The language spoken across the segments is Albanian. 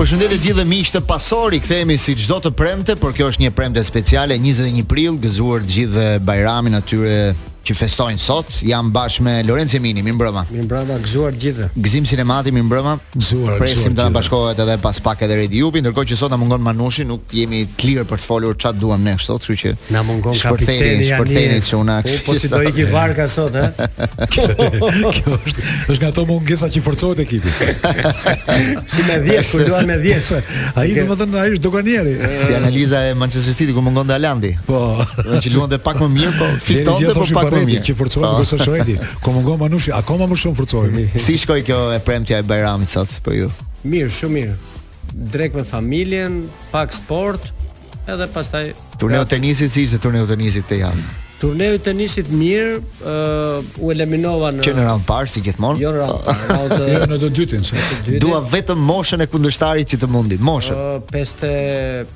Përshëndetje të gjithëve miq të pasori, kthehemi si çdo të premte, por kjo është një premte speciale 21 prill, gëzuar të gjithëve Bajramin atyre që festojnë sot. Jam bashkë me Lorenc Jemini, mirë mbrëma. Mirë mbrëma, gëzuar të gjithëve. Gëzim Sinemati, mirë mbrëma. Gëzuar, Presim të na bashkohet edhe pas pak edhe Redi Jupi, ndërkohë që sot na mungon Manushi, nuk Jemi të lirë për të folur çat duam ne sot, kështu që na mungon kapiteni, kapiteni që unë. Po, po si do iki varka sot, ha? Kjo është, është nga ato mungesa që forcohet ekipi. si me 10, kur luan me 10. Ai domethënë ai është doganieri. Si analiza e Manchester City kur mungonte Haalandi. Po, që luante pak më mirë, po fitonte po pak më mirë. Që forcohet po. kurse Shoredi, kur mungon Manushi, akoma më shumë forcohemi. Si shkoi kjo e premtja e Bajramit sot për ju? Mirë, shumë mirë. Drekë me familjen, pak sport, edhe pastaj turneu tenisit si ishte turneu tenisit te javë. Turneu tenisit mirë, uh, u eliminova në Që në raund të parë si gjithmonë. Jo në raund të parë, raund jo, në të dytin, se. Dua vetëm moshën e kundërshtarit që të mundi, moshën. Uh, pesëdhjetë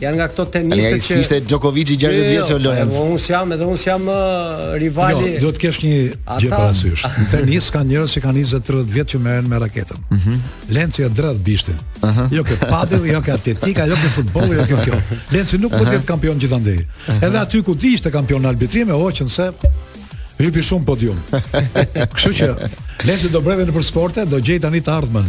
Janë nga këto tenistët që ishte Djokovic i 60 jo, jo, vjeç o Lorenc. Po unë jam edhe unë jam rivali. Jo, duhet të kesh një gjë parasysh. Në tenis ka njerëz që kanë 20-30 vjet që merren me raketën. Ëh. Mhm. Lenci e dredh bishtin. Jo ke padel, jo ke atletika, jo ke futboll, jo ke kjo. Lenci nuk mund të jetë kampion gjithandej. Edhe aty ku ishte kampion në arbitrim e hoqën se hypi shumë podium. Kështu që Lenci do bredhë nëpër sporte, do gjej tani të ardhmen.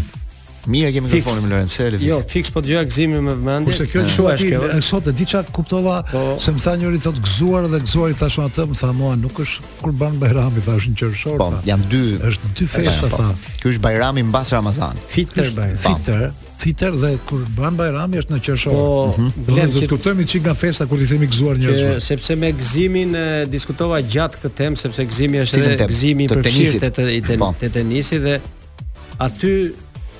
Mirë e kemi mikrofonin o Lorenc, pse e lëviz? Jo, fiks po dëgjoj Gëzimin me vëmendje. Kurse kjo që thua ti, e sot e di çat kuptova, po, se më tha njëri thot gëzuar dhe gëzuar i thashë unë, më tha mua nuk është Kurban Bajrami thashë në qershor. Po, janë dy, është dy festa po, tha. Ky është Bajrami mbas Ramazan. Fitër Bajram. Fitër, fitër dhe Kurban Bajrami është në qershor. Po, mhm. le të kuptojmë çik nga festa kur i themi gëzuar njerëzve. Sepse me Gëzimin diskutova gjatë këtë temë sepse Gëzimi është edhe Gëzimi i përfshirë te të po. tenisit dhe Aty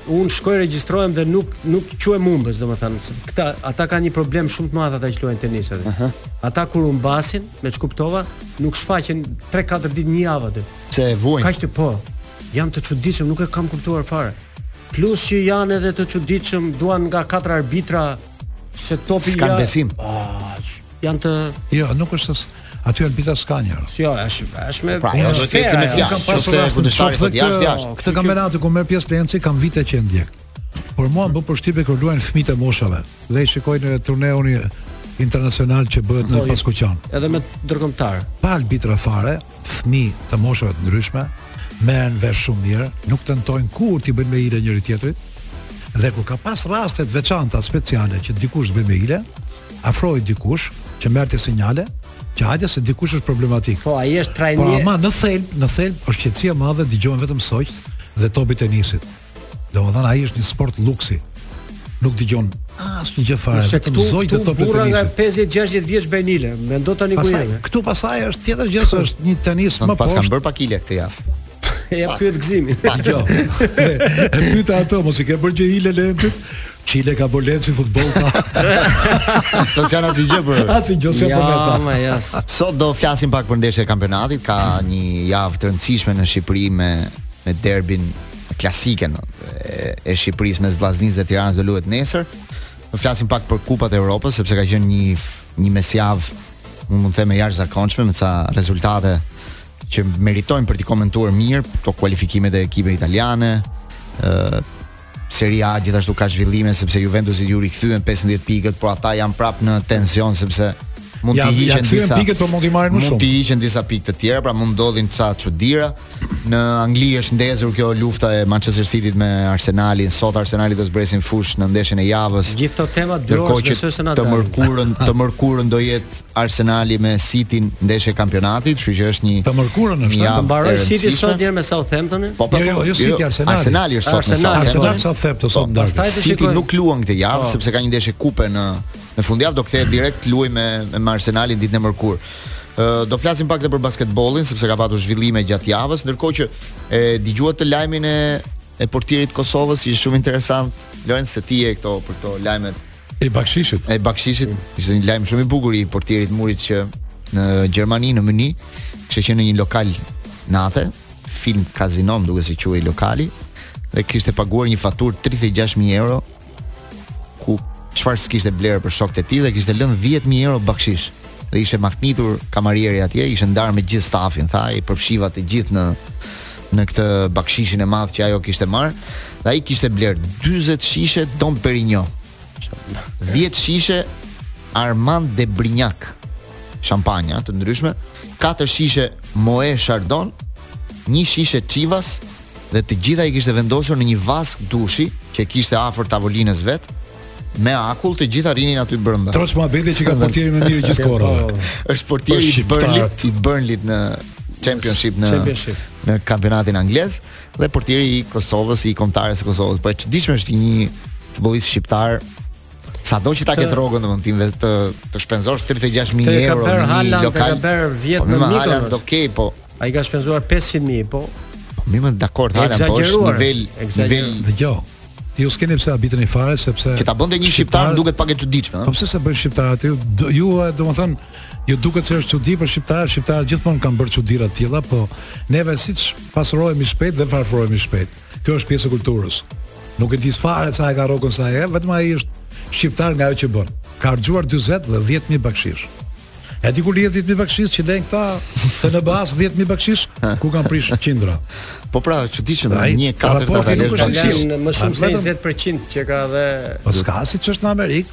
un shkoj regjistrohem dhe nuk nuk quhem humbës, domethënë, se këta ata kanë një problem shumë të madh ata që luajnë tenis aty. Uh -huh. Ata kur humbasin, me ç'kuptova, nuk shfaqen 3-4 ditë një javë aty. Pse e vuajnë? Kaq të po. Janë të çuditshëm, nuk e kam kuptuar fare. Plus që janë edhe të çuditshëm, duan nga katër arbitra, Se topi ja... s'ka besim. Ah, janë të... Jo, nuk është se... Aty arbitra s'ka një. Jo, është është me pra, duhet të ecim me fjalë. Kam pasur rastin të shoh këtë jashtë jashtë. Këtë kampionat ku merr pjesë Lenci kam vite që e ndjek. Por mua më bë përshtypje kur luajnë fëmijët e moshave dhe i shikoj në turneun internacional që bëhet në po, Paskuqan. Edhe me ndërkombëtar. Pa arbitra fare, Fëmijë të moshave të ndryshme merren vesh shumë mirë, nuk tentojnë kurrë t'i bëjnë me hile njëri-tjetrit. Dhe kur ka pas rastet të veçanta speciale që dikush të bëjë me hile, afrohej dikush që merrte sinjale, që hajde se dikush është problematik. Po, ai është trajnier. Po, ama në thelb, në thelb është qetësi e madhe, dëgjohen vetëm zogjtë dhe topi i tenisit. Domethënë, ai është një sport luksi nuk dëgjon asnjë gjë fare. Se këtu zogjtë, topi. Burra nga 50-60 vjeç bën hile, mendo tani ku jemi. Këtu pasaj është tjetër gjë, është një tenis më poshtë. Pas kanë bërë pak hile këtë javë. E ja pyet Gëzimin. Pa jo. E pyeta ato, mos i ke bërë gjë hile Lencit. Ç'hile ka bërë Lenci futboll ta. Këto janë asnjë gjë për. Asnjë gjë s'e përmet. Ja, më jas. Sot do flasim pak për ndeshjet e kampionatit, ka një javë të rëndësishme në Shqipëri me me derbin klasike e Shqipërisë mes Vllaznisë dhe Tiranës do luhet nesër. Do flasim pak për Kupat e Evropës sepse ka qenë një një mesjavë, unë mund të them e jashtëzakonshme me ca rezultate që meritojnë për t'i komentuar mirë këto kualifikime të ekipeve italiane. ë Serie A gjithashtu ka zhvillime sepse Juventusit iu rikthyen 15 pikët, por ata janë prapë në tension sepse mund të hiqen disa pikët, por mund të marrin më shumë. Mund të hiqen disa pikë të tjera, pra mund ndodhin ca çudira. Në Angli është ndezur kjo lufta e Manchester City me Arsenalin. Sot Arsenali do të zbresi në fushë në ndeshjen e javës. Gjithë këto tema dy orë që është në Të mërkurën, të mërkurën do jetë Arsenali me Cityn ndeshje e kampionatit, kështu që është një Të mërkurën është ja, mbaroi City sot deri me Southamptonin. Po, po, jo, jo, po, jo, jo, City Arsenali. Arsenali është sot me Southampton. Arsenali Southampton sot ndaj. Pastaj do shikojmë. Nuk luan këtë javë po. sepse ka një ndeshje kupe në në fundjavë do kthehet direkt luaj me me Arsenalin ditën e mërkurë. do flasim pak edhe për basketbollin sepse ka patur zhvillime gjatë javës, ndërkohë që e dëgjuat lajmin e e portierit të Kosovës, ishte shumë interesant. Lorenz se ti je këto për këto lajmet e bakshishit. E bakshishit ishte një lajm shumë i bukur i portierit Muriq që në Gjermani në Mynih, kishte qenë në një lokal nate, film kazino, dukej se quhej lokali, dhe kishte paguar një faturë 36000 euro ku çfarë s'kishte blerë për shokët e tij dhe kishte lënë 10000 euro bakshish dhe ishte mahnitur kamarieri atje, ishte ndarë me gjithë stafin, tha, i përfshiva të gjithë në në këtë bakshishin e madh që ajo kishte marrë, dhe ai kishte blerë 40 shishe Dom Perignon. 10 shishe Armand de Brignac, shampanja të ndryshme, 4 shishe Moët Chandon, 1 shishe Chivas dhe të gjitha i kishte vendosur në një vaskë dushi që e kishte afër tavolinës vet me akull të gjitha rrinin aty brenda. Troç muhabeti që ka portieri më mirë gjithë kohëra. Po, po. Është portieri i Burnlit, i Burnlit në Championship në Championship. në kampionatin anglez dhe portieri i Kosovës, i kombëtares së Kosovës. Po e çuditshme është një futbollist shqiptar Sa do që ta ketë rogën dhe mund t'i marrë dhe të, të shpenzosh 36.000 euro në një lokal. Të ka bërë vjetë në mikro. Halan do kej, po. A i ka shpenzuar 500.000, po. po. Mi më dakord, Halan, po është nivel... Exageruar. Dhe gjo, Ju s'keni pse habiteni fare sepse Që ta bënte një shqiptar duket pak e çuditshme, ëh. Po pse s'e bën shqiptar aty? Ju domethën ju duket se është çudi për shqiptar, shqiptar gjithmonë kanë bërë çudira të tilla, po neve siç pasurohemi shpejt dhe varfërohemi shpejt. Kjo është pjesë e kulturës. Nuk e di fare sa e ka rrogën se, vetëm ai është shqiptar nga ajo që bën. Ka harxhuar 40 dhe 10000 bakshish. E di kur lihet 10000 bakshish që lënë këta te ne bash 10000 bakshish kur kanë prish qindra. Po pra, çudi që në një katër të të lejnë në më shumë se 20% që ka dhe... Po s'ka siç është në Amerikë,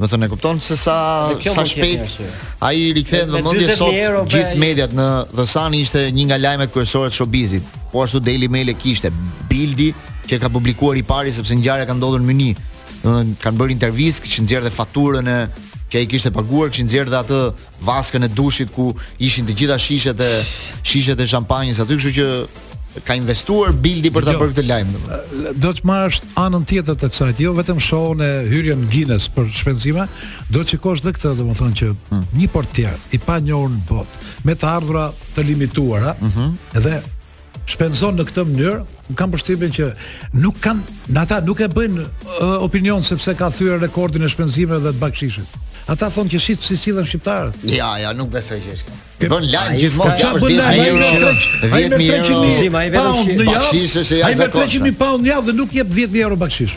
Domethënë e kupton se sa sa shpejt ai i rikthen vëmendje sot gjithë pra, mediat në Vësan ishte një nga lajmet kryesore të showbizit. Po ashtu Daily Mail e kishte Bildi që ka publikuar i pari sepse ngjarja ka ndodhur në Mynih. Domethënë kanë bërë intervistë kishin nxjerrë dhe faturën që ai kishte paguar, kishin nxjerrë dhe atë vaskën e dushit ku ishin të gjitha shishet e shishet e shampanjës aty, kështu që ka investuar Bildi për ta bërë këtë lajm. Do të marrësh anën tjetër të kësaj, jo vetëm show-n e hyrjen në Guinness për shpenzime, do të shikosh edhe këtë, domethënë që hmm. një portier i panjohur në botë me të ardhura të limituara, mm -hmm. dhe shpenzon në këtë mënyrë, kam përshtypjen që nuk kanë, në ata nuk e bëjnë uh, opinion sepse ka thyer rekordin e shpenzimeve dhe të bakshishit. Ata thonë që shih si sillen shqiptarët. Ja, ja, nuk besoj që është. Ke bën lajm gjithmonë që është 10 euro. Ai merr 300 mijë. Ai merr 300 mijë. Ai merr 300 mijë pound në javë dhe nuk jep 10 mijë euro bakshish.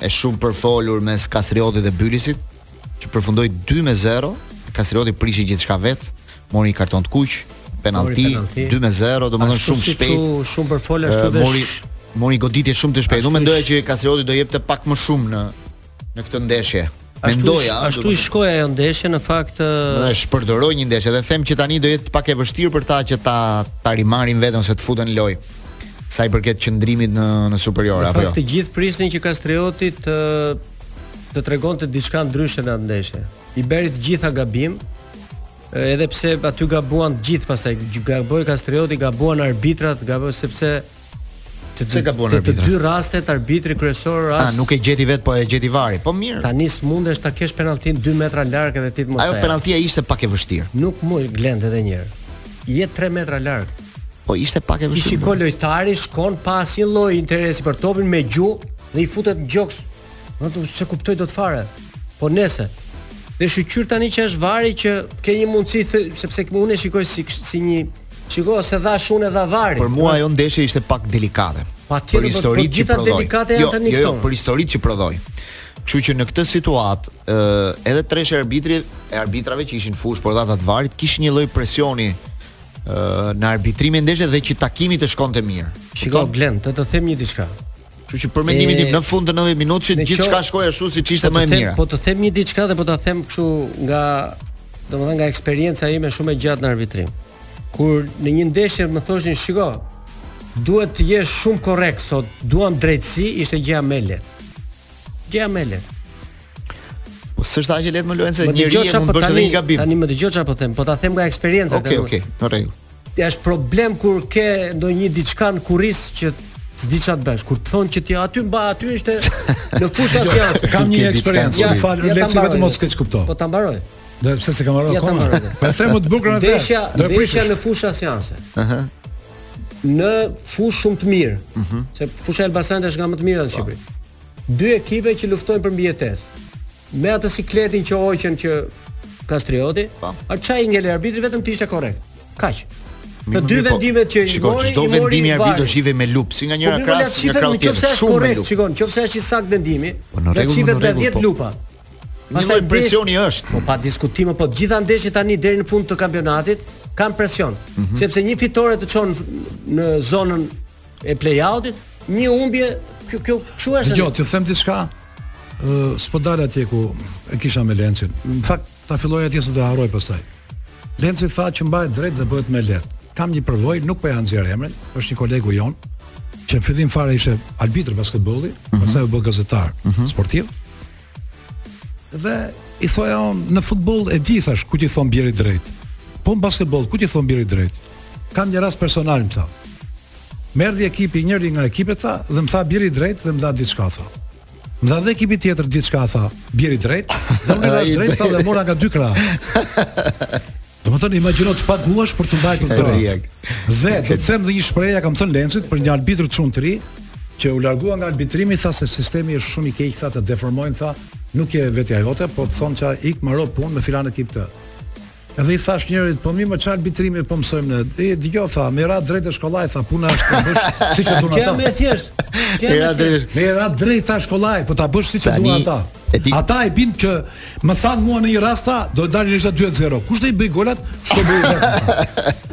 E shumë përfolur mes Kastriotit dhe Bylisit, që përfundoi 2 me 0. Kastrioti prishi gjithçka vetë, mori një karton të kuq, penalti, 2 me 0, domethënë shumë shpejt. Ashtu shumë përfolur ashtu dhe mori mori goditje shumë të shpejtë. Unë mendoja që Kastrioti do jepte pak më shumë në në këtë ndeshje. Ashtu ashtu i shkoi ajo ndeshje në fakt e shpërdoroi një ndeshje dhe them që tani do jetë pak e vështirë për ta që ta ta rimarrin veten ose të futen në lojë sa i përket qëndrimit në në superior apo jo. Në fakt të gjithë prisnin që Kastrioti të të tregonte diçka ndryshe në atë ndeshje. I bëri të gjitha gabim, edhe pse aty gabuan të gjithë pastaj gaboi Kastrioti, gabuan arbitrat, gaboi sepse Të dy, të, të dy rastet arbitri kryesor. A nuk e gjeti vetë, po e gjeti VAR-i. Po mirë. Tani s'mundesh ta kesh penalltin 2 metra larg edhe ti të mos. Ajo penalltia ishte pak e vështirë. Nuk, Glend, edhe një herë. Je 3 metra larg. Po ishte pak e vështirë. Ti shiko, lojtari shkon pa asnjë lloj interesi për topin me gju dhe i futet në gjoks Nuk të se kuptoj dot fare. Po nese. Dhe shyqyr tani që është vari që ke një mundësi ë, sepse unë e shikoj si si një shiko se dha shun e dha vari. Për mua ajo ndeshje ishte pak delikate. Pa tjetër, për historitë që prodhoi. Delikate janë jo, tani jo, jo, këto. Jo, për historitë që prodhoi. Kështu që në këtë situatë, ë edhe treshja arbitri e arbitrave që ishin fushë por dhe ata të varit kishin një lloj presioni ë në arbitrimin e ndeshjes dhe që takimi të shkonte mirë. Shiko Glen, të të them një diçka. Kështu që për mendimin tim në fund të 90 minutëshit gjithçka shkoi ashtu siç ishte po më e mira. Po të them një diçka dhe po ta them kështu nga domethënë nga eksperienca ime shumë e gjatë në arbitrim. Kur në një ndeshje më thoshin, "Shiko, duhet të jesh shumë korrekt sot, duam drejtësi", ishte gjëja më e lehtë. Gjëja më e lehtë. Po s'është aq e lehtë më Lenc se njeriu mund të bësh edhe një gabim. Tani më dëgjo çfarë po them, po ta them nga eksperienca. Okej, okay, okej, okay, në rregull. Ti është problem kur ke ndonjë diçka në kurriz që s'di ça të bësh. Kur të thonë që ti aty mba aty ishte në fushë asnjanëse. Kam një eksperiencë, ja, fal, ja, le të vetëm mos keqkupto. Po ta mbaroj. Do pse s'e kam marrë akoma. Po e them më të bukur atë. Ndeshja, ndeshja në fushë asnjanëse. Aha. Në fushë shumë të mirë. Ëh. Mhm. Se fusha e Elbasanit është nga më të mirat në Shqipëri. Dy ekipe që luftojnë për mbijetesë. Me atë sikletin që hoqën që Kastrioti, po. a ça i ngel arbitri vetëm të ishte korrekt. Kaq. Në dy po, vendimet që i mori, çdo vendim i arbitrit shihet me lupë, si nga njëra po, krah, si nga krahu tjetër. Nëse është korrekt, shikon, nëse është i saktë vendimi, po, në rregull, në rregull, 10 lupa. Pastaj presioni është. Po pa diskutim po të gjitha ndeshjet tani deri në fund të kampionatit kanë presion, mm -hmm. sepse një fitore të çon në zonën e play-outit, një humbje kjo kjo çuash. Jo, të them diçka, S'po dal atje ku e kisha me Lencin. Në fakt, ta filloj atje se do harroj pastaj. Lenci tha që mbahet drejt dhe bëhet më lehtë. Kam një përvojë, nuk po e nxjerr emrin, është një kolegu jonë, që në fillim fare ishte arbitër basketbolli, mm -hmm. pastaj u bë gazetar mm -hmm. sportiv. Dhe i thoja ore në futboll e di thashë kur të thonë bjeri drejt. Po në basketboll kur të thonë bjeri drejt? Kam një rast personal më tha. Më erdhi ekipi njëri nga ekipet tha dhe më tha bjeri drejt dhe më dha diçka tha. Më dha dhe ekipi tjetër diçka tha, biri drejt, dhe unë rashë drejt tha dhe mora nga dy krahë. Domethënë, imagino të paguhesh për të mbajtur drejt. Dhe, do të them dhe një shprehje, ia kam thënë Lencit, për një arbitër çun të ri, që u largua nga arbitrimi, tha se sistemi është shumë i keq, tha të deformojnë, tha, nuk je vetja jote, po të thonë që ik mbaro punë me filan ekipi. Edhe i thashë njërit, po mirë më çfarë arbitrimi po mësojmë ne. E dëgjo tha, me i ra drejt është kollaj tha, puna është të bësh siç e duan ata. Kemë thjesht. Kemë drejt. Me i ra drejt tha është kollaj, po ta bësh siç e duan ata. Ata e bin që më thanë mua në një rast tha, do të dalë ndeshja 2-0. Kush do i bëjë golat? Ç'do bëj vetë?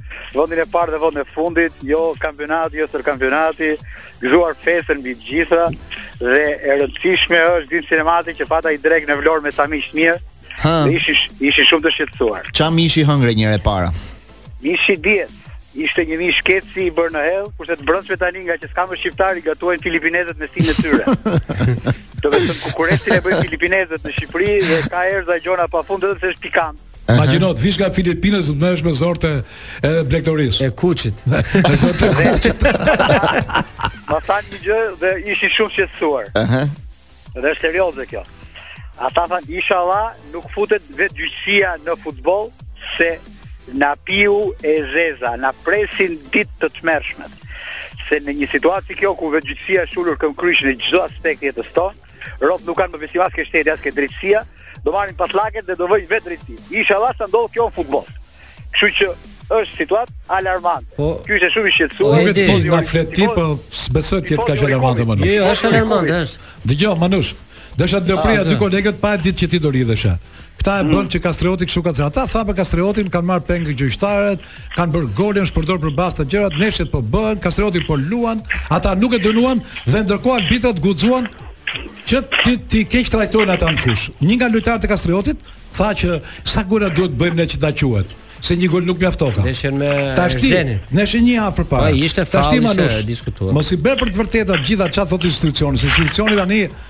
vendin e parë dhe vendin e fundit, jo kampionati, jo sër kampionati, gëzuar festën mbi të gjitha dhe e rëndësishme është Dizi në mat që pata një drekë në Vlorë me ca miq të mirë. Ha. Dhe ishin ishin shumë të shqetësuar. Ça mishi hëngre njëherë para? Mishi diet. Ishte një mish keci i bërë në hell, kurse të brëndshme tani nga që s'ka më shqiptarë i gatuajnë filipinezët me stilin e tyre. Domethënë kukurecin e bëjnë filipinezët në Shqipëri dhe ka erëza gjëra pafund edhe pse është pikant. Imagjino të vish nga Filipinët të merresh me zorrët e blegtorisë. E kecit. Me zorrët e kecit. Më thanë një gjë dhe ishin shumë të shqetësuar. Ëh. Dhe është serioze kjo. Ata thanë inshallah nuk futet vetëgjyqësia në futboll se na piu e zeza, na presin ditë të tmerrshme. Se në një situatë si kjo ku vetëgjyqësia është ulur këmbëkryq në çdo aspekt të jetës tonë, robt nuk kanë më besim as ke shteti as ke drejtësia, do marrin patllaket dhe do vëjnë vetë drejtësi. Inshallah s'na ndodh kjo në futboll. Kështu që është situatë alarmante. Po, Ky ishte shumë i shqetësuar. Po, vetë fol na flet ti, po s'besoj të jetë kaq alarmante Manush. Jo, është alarmante, është. Dëgjo, Manush. Desha të pyes aty kolegët pa ditë që ti do lidhesha. Këta e mm. bën që Kastrioti kështu ka thënë. Ata thanë për Kastriotin kanë marrë peng gjyqtarët, kanë bërë golin, është përdorur për baste gjërat, ndeshjet po bëhen, Kastrioti po luan, ata nuk e dënuan dhe ndërkohë arbitrat guxuan që t'i t'i keqtrajtojnë ata në fushë. Një nga lojtarët e Kastriotit tha që sa gola duhet të bëjmë ne që të quhet se një gol nuk mjaftoka. Ndeshjen me Erzenin. Ndeshjen një javë përpara. Po ishte faull që diskutuam. Mos i bë për të vërteta të gjitha çfarë thotë institucioni, se institucioni tani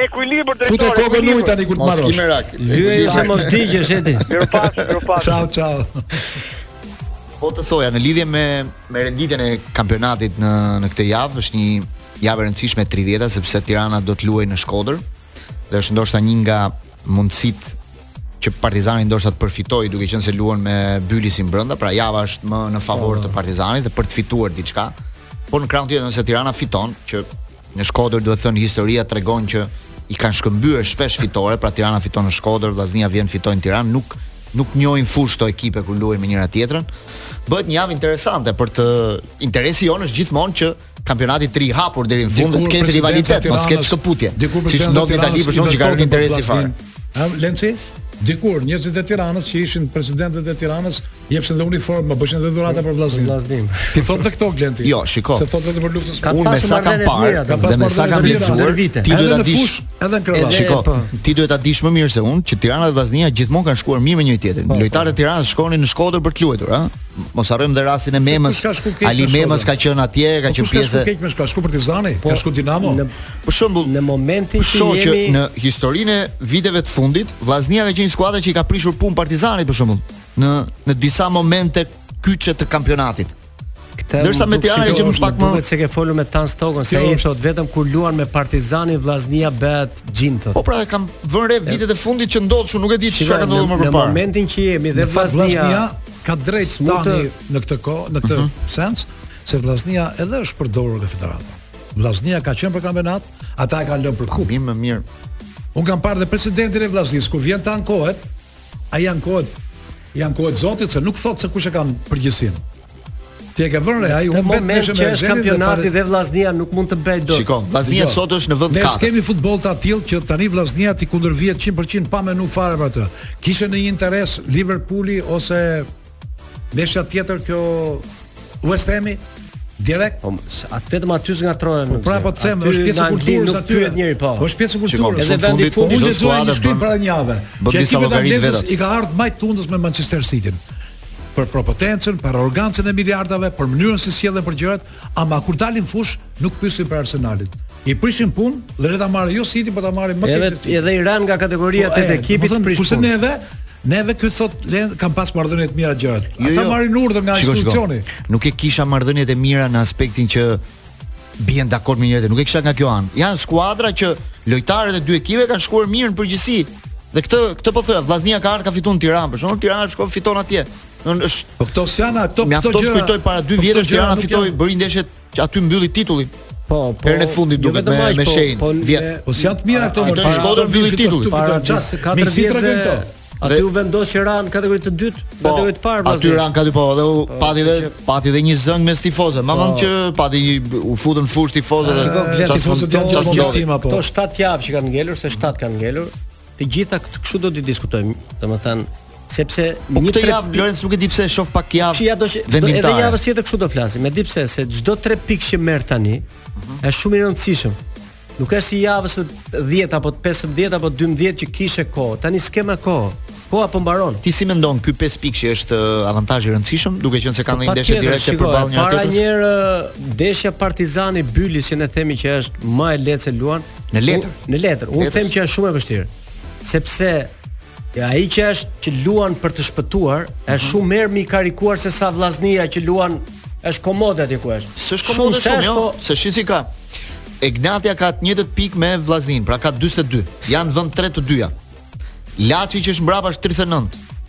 Ekuilibër drejtor. Fute kokën në ujë tani kur të mbarosh. Mos ki merak. Lyeje se mos digjesh e ti. Mirupafshim, mirupafshim. Ciao, ciao. Po të thoja në lidhje me me renditjen e kampionatit në në këtë javë, është një javë e rëndësishme 30-a sepse Tirana do të luajë në Shkodër dhe është ndoshta një nga mundësitë që Partizani ndoshta të përfitojë duke qenë se luan me Bylisin brenda, pra java është më në favor të po. Partizanit dhe për të fituar diçka. Por në krahun tjetër nëse Tirana fiton, që Në Shkodër duhet thënë historia tregon që i kanë shkëmbyer shpesh fitore, pra Tirana fiton në Shkodër, Vllaznia vjen fitojnë në Tiranë, nuk nuk njohin fushë këto ekipe kur luajnë me njëra-tjetrën. Bëhet një javë interesante për të interesi jonë është gjithmonë që kampionati të rrijë hapur deri në fund, të ketë rivalitet, mos ketë shkëputje. Siç ndodh në Itali për shkak të garën interesi fare. Ha, Lenci? Dikur, njerëzit e Tiranës që ishin presidentët e Tiranës, jepshin dhe uniformë, bëshin dhe dhurata për Vllazninë. Vllazninë. T'i thotë dhe këto, Glenti? Jo, shiko. Se thotë dhe për luftës më. Unë me sa kam parë, ka pas me sa kam lexuar, ti duhet ta dish. Edhe në krevat. Shiko, po. ti duhet ta dish më mirë se unë, që Tirana dhe Vllaznia gjithmonë kanë shkuar mirë me njëri-tjetrin. Po, Lojtarët e po. Tiranës shkonin në Shkodër për të luajtur, ha? Mos harrojmë dhe rastin e Memës. Ali Memës ka qenë atje, ka qenë pjesë. Kush ka shku keq me Shkodrën? Shku Partizani, ka shku Dinamo. Për shembull, në momentin që jemi që në historinë e viteve të fundit, Vllaznia ka qenë skuadra që i ka prishur punë Partizanit për shembull, në në disa momente kyçe të kampionatit. Këtë Ndërsa me Tiranën më pak më duket se ke folur me Tan Stogun se ai thotë vetëm kur luan me Partizanin Vllaznia bëhet gjin thotë. Po pra e kam vënë re vitet e fundit që ndodh, nuk e di çfarë ka ndodhur më parë. Në momentin që jemi dhe Vllaznia ka të drejtë tani në këtë kohë, në këtë mhm. sens se Vllaznia edhe është përdorur nga federata. Vllaznia ka qenë për kampionat, ata e kanë lënë për kupë. Më mirë. Unë kam parë dhe presidentin e Vllaznisë kur vjen të ankohet, ai ankohet i ankohet Zotit se nuk thotë se kush e ka përgjegjësinë. Ti e ke vënë re, ai humbet me shëmën. Në është kampionati dhe Vllaznia nuk mund të bëjë dot. Shikon, Vllaznia jo. sot është në vend të katërt. Ne kemi futboll të atill që tani Vllaznia t'i kundërvihet 100% pa menu fare për atë. Kishte në një interes Liverpooli ose Ndeshja tjetër kjo West Hami direkt. Po atë vetëm aty ngatërrohen. Po prapë të them, është pjesë e kulturës së aty. Njëri, po. Është pjesë e kulturës. Edhe vendi ku mund të zojë një shkrim para një jave. Që ekipi i Anglisë i ka ardhur në majë të hundës me Manchester City për prepotencën, për arrogancën e miliardave, për mënyrën si sillen për gjërat, Ama kur dalin në fushë nuk pyesin për Arsenalin. I prishin punë dhe le ta marrë jo City, po ta marrin më keq. Edhe edhe i ranë nga kategoria po, tetë ekipit të prishur. Kurse neve, neve ky thotë le kam pas marrëdhënie të mira gjërat. Jo, Ata jo. marrin urdhër nga institucioni. Nuk e kisha marrëdhëniet e mira në aspektin që bien dakord me njëri, nuk e kisha nga kjo anë. Janë skuadra që lojtarët e dy ekipeve kanë shkuar mirë në përgjithësi. Dhe këtë këtë po thoja, Vllaznia ka ardhur ka fituar në Tiranë, për shembull Tirana shkon fiton atje. Don është Po këto s'janë ato këto gjëra. Mjafton kujtoj para 2 po vjetësh Tirana fitoi bëri ndeshjet që aty mbylli titullin. Po, po. Herën e fundit më duket me me po, shein. Po, vjet. Po s'janë të mira këto në Shkodër mbylli titullin. Para 4 vjetëve këto. Aty u vendos që ranë kategori të dytë, po, kategori të parë. Aty ranë kategori po, dhe u pati dhe pati dhe një zënkë mes tifozëve. Ma vonë që pati u futën në fushë tifozët. Çfarë tifozët janë gjatë tim apo? Këto 7 javë që kanë ngelur, se 7 kanë ngelur. Të gjitha këtë kështu do të diskutojmë, domethënë sepse po një tre javë Lorenz nuk e di pse e shoh pak javë. Si ja do të vendin Edhe javës tjetër kështu do flasim. E di pse se çdo tre pikë që merr tani mm -hmm. është shumë i rëndësishëm. Nuk është si javës 10 apo 15 apo 12 që kishe kohë. Tani s'ke më kohë. Koha po mbaron. Ti si mendon ky 5-pikësh është uh, avantazh i rëndësishëm, duke qenë se kanë një ndeshje direkte përballë njëra-tjetrës? Para një uh, ndeshje Partizani Bylis që ne themi që është më e lehtë se luan, Në letër. Në letër. Unë them që është shumë e vështirë. Sepse ai që është që luan për të shpëtuar, është mhm. shumë më i karikuar se sa Vllaznia që luan është komode aty ku është. S'është komode shumë, jo. Po- se shih si ka. Egnatia ka të njëjtët pikë me Vllazninë, pra ka 42. Janë vend 3 të dyja. Laçi që është mbrapa është 39.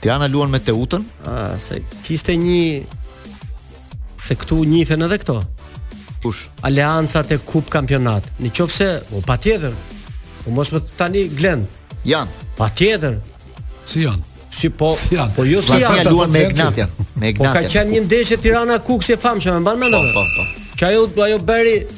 Tirana luan me Teutën? Ah, se kishte një se këtu njihen edhe këto. Kush? Aleancat e kup kampionat. Në qoftë se, po patjetër. Po mos më tani Glen. Janë. Patjetër. Si janë? Si po, si janë? po jo si janë. Ata luan me Egnatian, me Egnatian. Po ka qenë një ndeshje Tirana Kukës e famshëm, e mban mend apo? Po, po, po. Që ajo ajo bëri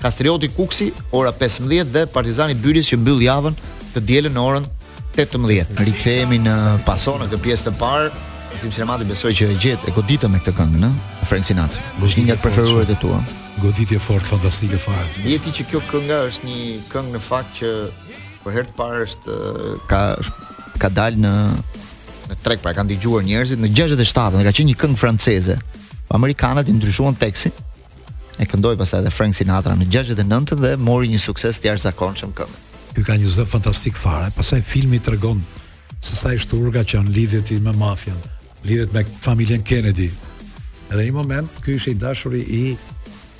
Kastrioti Kukësi ora 15 dhe Partizani Bylis që mbyll javën të dielën në orën 18. Rikthehemi në Pasonë këtë pjesë të parë. Zim Sinemati besoj që e gjetëm e goditëm me këtë këngë, në? Frank Sinatra. Është një nga të preferuarit e tua. Goditje fort fantastike fare. E di që kjo kënga është një këngë në fakt që për herë të parë është ka ka dalë në në treg, pra kanë dëgjuar njerëzit në 67-ën, ka qenë një këngë franceze. Amerikanët i ndryshuan tekstin E këndoi pastaj edhe Frank Sinatra në 69 dhe mori një sukses të jashtëzakonshëm këngë. Ky ka një zë fantastik fare. Pastaj filmi tregon se sa i shthurur ka qenë lidhjet e tij me mafian, lidhjet me familjen Kennedy. Edhe një moment, ky ishte i dashuri i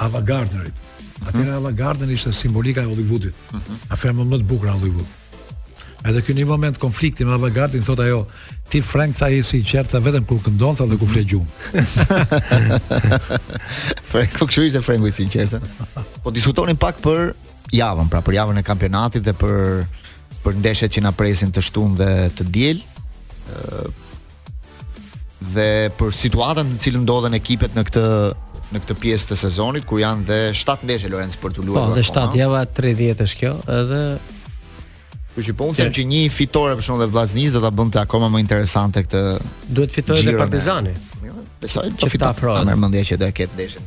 Ava Gardnerit. Atëherë Ava Gardner ishte simbolika e Hollywoodit. Mhm. Femra më e bukur e Hollywoodit. Edhe ky në një moment konflikti me Avagardin, thotë ajo, ti Frank tha i sinqertë je vetëm kur këndon tha dhe kur fle gjumë. Franku, kështu ishte Franku i sinqertë. Po diskutonim pak për javën, pra për javën e kampionatit dhe për për ndeshjet që na presin të shtunë dhe të diel. dhe për situatën në të cilën ndodhen ekipet në këtë në këtë pjesë të sezonit kur janë dhe 7 ndeshje Lorenc për të luajtur. Po, dhe 7 java 30 është kjo, edhe Kjo që po unë them që një fitore për shkak të Vllaznisë do ta bënte akoma më interesante këtë. Duhet fitojë dhe Partizani. Besoj që fiton. Ma merr mendja që do e ketë ndeshjen.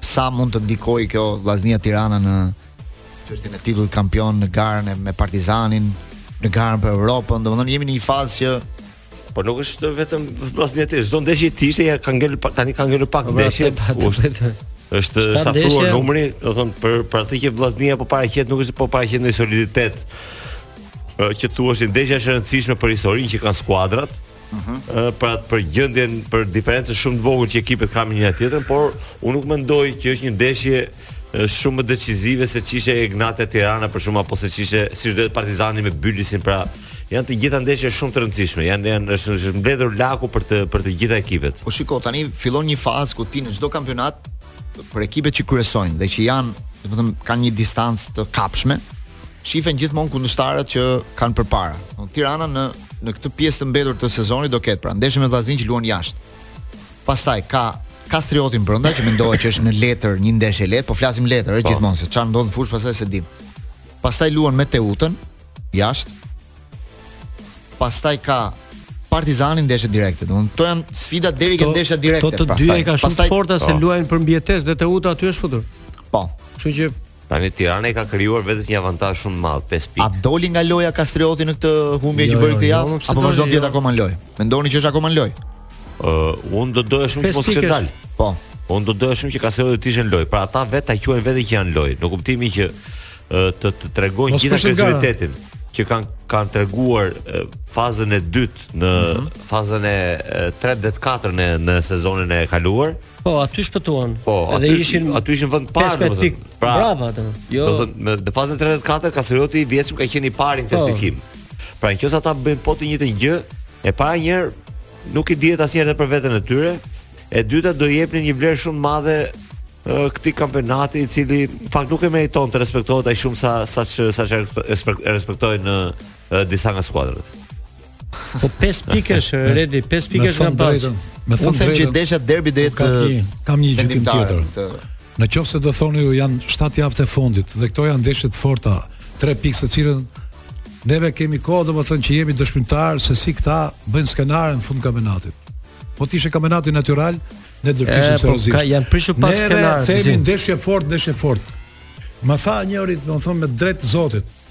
Sa mund të ndikojë kjo Vllaznia Tirana në çështjen e titullit kampion në garën me Partizanin, në garën për Evropën, domethënë jemi në një fazë që Po nuk është vetëm Vllaznia Tirana, çdo ndeshje ti ishte ja ka ngel tani ka ngel pak po, ndeshje. Është shkurtuar numri, do të thoja për për atë që Vllaznia po paraqet nuk është po paraqet një soliditet që tu është ndeshja e rëndësishme për historinë që kanë skuadrat, ëh pra për gjendjen për diferencën shumë të vogël që ekipet kanë me njëra tjetrën, por unë nuk mendoj që është një ndeshje shumë më decizive se ç'ishte Egnatia Tirana për shembull apo se ç'ishte siç do jetë Partizani me Bylisin pra janë të gjitha ndeshje shumë të rëndësishme. Janë janë është është mbledhur laku për të për të gjitha ekipet. Po shiko, tani fillon një fazë ku ti në çdo kampionat për ekipet që kryesojnë dhe që janë, domethënë kanë një distancë të kapshme, shifen gjithmonë kundërshtarët që kanë përpara. Tirana në në këtë pjesë të mbetur të sezonit do ketë pra ndeshje me Vllaznin që luan jashtë. Pastaj ka Kastriotin brenda që mendohet që është në letër një ndeshje lehtë, po flasim letër, është po. gjithmonë se çfarë ndodh në fushë pastaj se dim. Pastaj luan me Teutën jashtë. Pastaj ka Partizani ndeshje direkte. Domthon to janë sfida deri ke ndeshja direkte. Këto të dy pra, e ka shumë forta se po. luajnë për mbijetesë dhe Teuta aty është futur. Po. Kështu që Tani Tirana i ka krijuar vetes një avantazh shumë të madh, 5 pikë. A doli nga loja Kastrioti në këtë humbje që jo, bëri jo, këtë jo, javë? Apo vazhdon të jetë akoma në lojë? Mendoni që është akoma në lojë? Ë, unë do doja shumë të mos ketë dal. Po. Unë do doja shumë që Kastrioti të ishte në lojë, pra ata vetë ta quajnë vetë që janë në lojë, në kuptimin që të të tregojnë gjithë agresivitetin që kanë kanë treguar fazën e dytë në mhm. fazën e 3 dhe 4 në në sezonin e kaluar. Po, aty shpëtuan. Po, aty dhe ishin aty ishin vend parë domethënë. Pra, bravo atë. Jo. Domethënë në, në fazën 34 Kastrioti i vjetshëm ka qenë i pari në po. klasifikim. Pra, nëse ata bëjnë po të njëjtën gjë, e para një herë nuk i dihet asnjëherë edhe për veten e tyre. E dyta do i jepnin një vlerë shumë madhe këtij kampionati i cili fakt nuk e meriton të respektohet aq shumë sa sa që e respektojnë disa nga skuadrat. Po 5 pikësh Redi, 5 pikësh nga pas. Me thënë drejtën, që desha derbi do jetë kam një kam një gjykim tjetër. Në qoftë se do thoni ju janë 7 javë të fundit dhe këto janë ndeshje të forta, 3 pikë të cilën neve kemi kohë domethënë që jemi dëshmitar se si këta bëjnë skenarin në fund kampionatit. Po t'ishte kampionati natyral, ne do të flisnim po, seriozisht. Po janë prishur pak skenarë. Ne themi ndeshje fort, ndeshje fort. Ma tha njëri, do të them me drejt Zotit,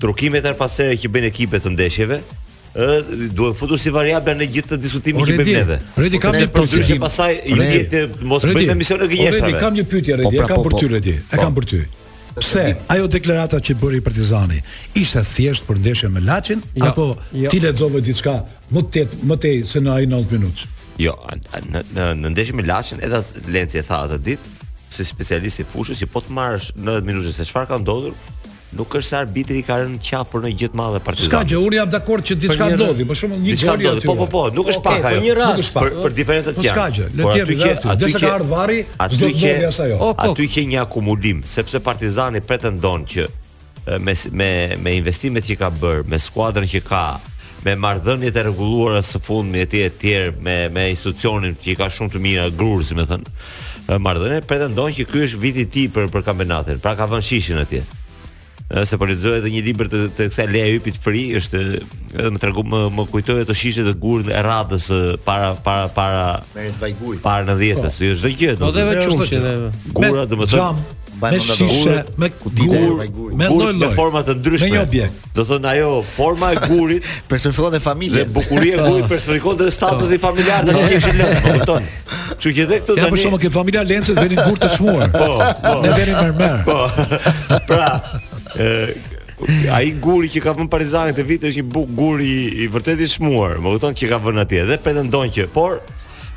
Trukimet her pas here që bëjnë ekipet të ndeshjeve, ë duhet futur si variabla në gjithë diskutimin që bëjmë neve. Redi kam një pyetje që pastaj i të mos bëjmë emisione gënjeshtra. Redi kam një pyetje Redi, e kam për ty Redi, e kam për ty. Pse ajo deklarata që bëri Partizani ishte thjesht për ndeshjen me Laçin apo ti lexove diçka më të më tej se në ai 90 minutë? Jo, në në, në ndeshjen me Laçin edhe Lenci e tha atë ditë si specialisti i fushës që po të marrësh në 90 minutë se çfarë ka ndodhur, Nuk është se arbitri i ka rënë në qafë për ndonjë gjë të madhe Partizanit. Ska gjë, unë jam dakord që diçka ndodhi, për shembull një gol i aty. Po po po, nuk është pak ajo. Një rast, është pak. Për diferencat po janë. Po ska gjë, le të jemi dhe aty. Dhe sa ka ardhur VAR-i, s'do të ndodhë as ajo. Aty qe një akumulim, sepse Partizani pretendon që me me me investimet që ka bër, me skuadrën që ka, me marrëdhëniet e rregulluara së fundmi e tjerë me me institucionin që i ka shumë të mira grurë, si më thënë. marrëdhënie, pretendon që ky është viti i tij për për kampionatin. Pra ka vënë shishin atje. Ëh, se po lexoj edhe një libër të të kësaj Lea Ypit Free, është edhe më tregu më, më kujtoi ato shishe të gurë e radhës ë, para para para Merret vajguri. para 90-s, jo çdo gjë. Po dhe domethënë. qumështi dhe. Gura, domethënë, Xham, Mbaj me mend ato. shishe, me Gur, gur, me lloj lloj. forma të ndryshme. Me një objekt. Domethënë ajo forma e gurit personifikon dhe familjen. Dhe bukuria e gurit personifikon dhe statusin po. familjar tani që kishin lënë, po kupton. Kështu që edhe këtu tani. Ja për shkak që familja Lencet vënë gur të çmuar. Po, po. Ne vëmë mermer. Po. Pra, ë ai guri që ka vënë Partizani këtë vit është një buk guri i, i vërtet i çmuar, më kupton që ka vënë atje dhe pretendon që, por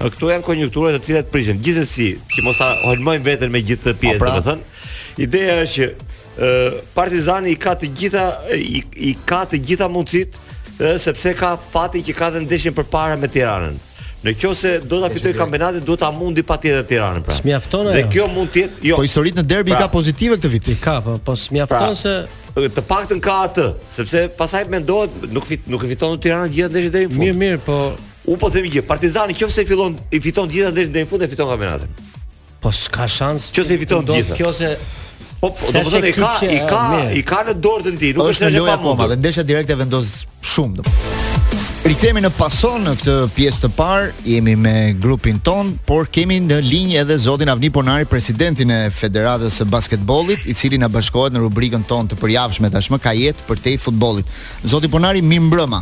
këtu janë konjuktura të cilat prishin. Gjithsesi, që mos ta holmojmë veten me gjithë këtë pjesë, pra, domethënë, ideja është që Partizani i ka të gjitha i, i ka të gjitha mundësit sepse ka fatin që ka dhe ndeshjen përpara me Tiranën. Në qoftë se do ta fitojë kampionatin, do ta mundë patjetër Tiranën pra. S'mjafton ajo. Dhe kjo mund të jetë, jo. Po historitë në derbi pra, ka pozitive këtë vit. Ka, po, po s'mjafton pra, se të paktën ka atë, sepse pasaj mendohet nuk fit, nuk e fiton Tirana gjithë ndeshjet deri në fund. Mirë, mirë, po unë po them që, Partizani qoftë se fillon i fiton gjithë ndeshjet deri në fund e fiton kampionatin. Po s'ka shans. Qoftë se fiton të gjitha. Qoftë se Po, po domethënë i ka i ka i ka në dorën e tij, nuk është luajtur akoma, dhe ndeshja direkte vendos shumë do. Rikthehemi në Pasdon në këtë pjesë të parë, jemi me grupin tonë, por kemi në linjë edhe zotin Avni Ponari, presidentin e Federatës së Basketbollit, i cili na bashkohet në rubrikën tonë të përjavshme tashmë ka jetë përtej futbollit. Zoti Ponari, mirëmbrëma.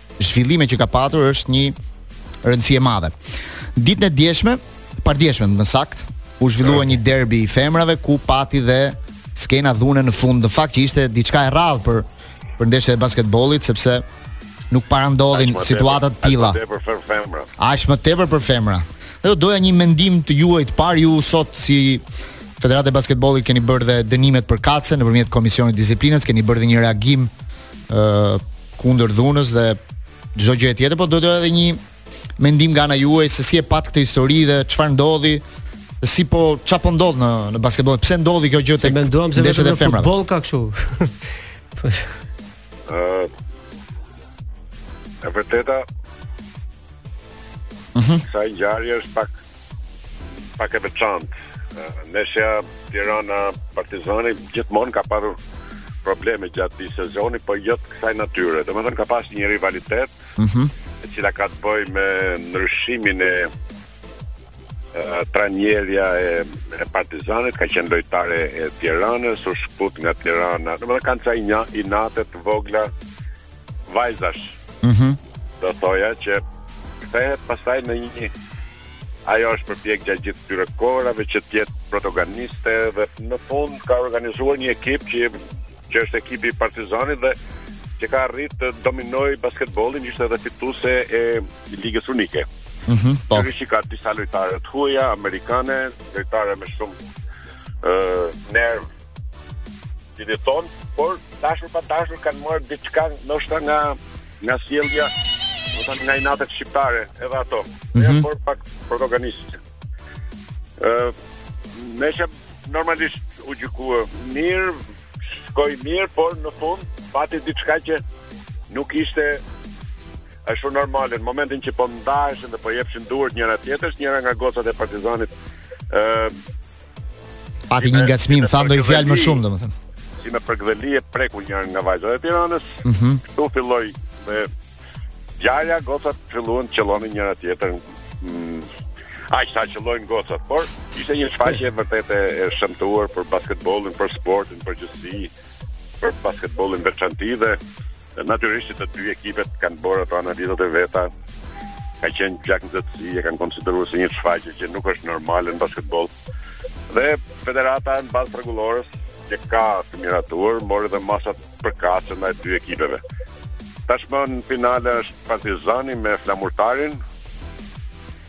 zhvillime që ka patur është një rëndësi e madhe. Ditën e djeshme, pardjeshme më saktë, u zhvillua një derbi i femrave ku pati dhe skena dhune në fund. Në fakt që ishte diçka e rrallë për për ndeshjet e basketbollit sepse nuk para ndodhin situata të tilla. Aq më tepër për femra. Aq më tepër për femra. Do doja një mendim tuajin të parë ju sot si Federata e Basketbollit keni bërë dhe dënimet përkatëse nëpërmjet Komisionit të Disiplinës, keni bërë dhe një reagim ë kundër dhunës dhe çdo gjë tjetër, por doja edhe një mendim nga ana juaj se si e patë këtë histori dhe çfarë ndodhi si po çfarë po ndodh në në basketboll? Pse ndodhi kjo gjë tek? Se menduam se vetëm në futboll ka kështu. Ëh. E vërteta. Mhm. Si ngjarje është pak Pak e veçantë. Ndeshja Tirana Partizani gjithmonë ka patur probleme gjatë këtij sezoni, po jo të kësaj natyre. Domethënë ka pasur një rivalitet, ëh, mm e cila ka të bëjë me ndryshimin e trajnerja e, e Partizanit ka qenë lojtare e Tiranës, u shkput nga Tirana. Domethënë kanë ca inate të vogla, vajzash. Mhm. Mm do thoja që kthehet pastaj në një ajo është përpjek gjatë gjithë këtyre kohërave që të jetë protagoniste dhe në fund ka organizuar një ekip që që është ekipi i Partizanit dhe që ka arrit të dominojë basketbolin, ishte edhe fituse e Ligës Unike. Mm -hmm, po. Që ka disa lojtare të huaja, amerikane, lojtare me shumë uh, nerv, Si dhe thonë, por dashur pa dashur kanë marrë diçka ndoshta nga nga sjellja, do të nga inatet shqiptare edhe ato. Mm -hmm. por pak protagonistët. Ë, uh, ndeshja normalisht u gjykua mirë, shkoi mirë, por në fund pati diçka që nuk ishte është shumë normale në momentin që po ndaheshin dhe po jepshin duart njëra tjetrës, njëra nga gocat e Partizanit ë Pati një ngacmim, tha ndonjë fjalë më shumë domethënë. Si me përkëdheli e preku njërën nga vajzat e Tiranës. Mhm. Mm Ktu filloi dhe ngjarja gocat filluan të qellonin njëra tjetrën. Mm, Aq sa qellojnë gocat, por ishte një shfaqje vërtet e shëmtuar për basketbollin, për sportin, përgjithësi, për basketbollin veçanti dhe Natyrisht që të dy ekipet kanë bërë ato analizat e veta. Ka qenë gjaknxehtësi, e kanë konsideruar si një shfaqje që nuk është normale në basketboll. Dhe federata në bazë të rregullores që ka të miratuar, mori dhe masat përkatëse ndaj dy ekipeve. Tashmë në finale është Partizani me Flamurtarin,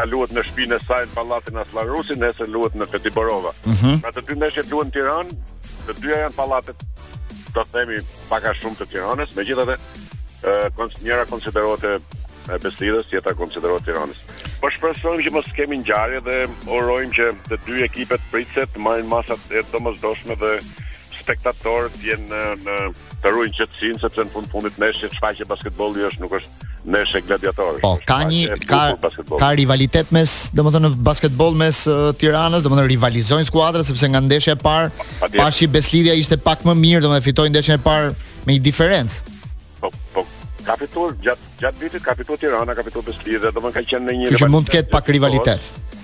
A luhet në shtëpinë e saj në pallatin Asllan Rusi, nesër luhet në Feti Borova. Ëh. Mhm. Pra të dy ndeshjet luhen në Tiranë, të dyja janë pallatet do të themi pak a shumë të Tiranës, megjithatë ë njëra konsiderohet e e Besëlidhjes, tjetra konsiderohet Tiranës. Po shpresojmë që mos kemi ngjarje dhe urojmë që të dy ekipet pritëse të marrin masat e domosdoshme dhe spektatorët të jenë në të ruajnë qetësinë sepse në fund fundit ndeshje shfaqje basketbolli është nuk është ndeshje gladiatorësh. Po ka një ka ka rivalitet mes, domethënë në basketboll mes uh, Tiranës, domethënë rivalizojnë skuadrat sepse nga ndeshja e parë pashë Besëlidhja ishte pak më mirë, domethënë fitoi ndeshjen e parë me një diferencë. Po po ka fituar gjatë gjatë vitit ka fituar Tirana, ka fituar Besëlidhja, domethënë ka qenë në një Që mund të ketë pak rivalitet.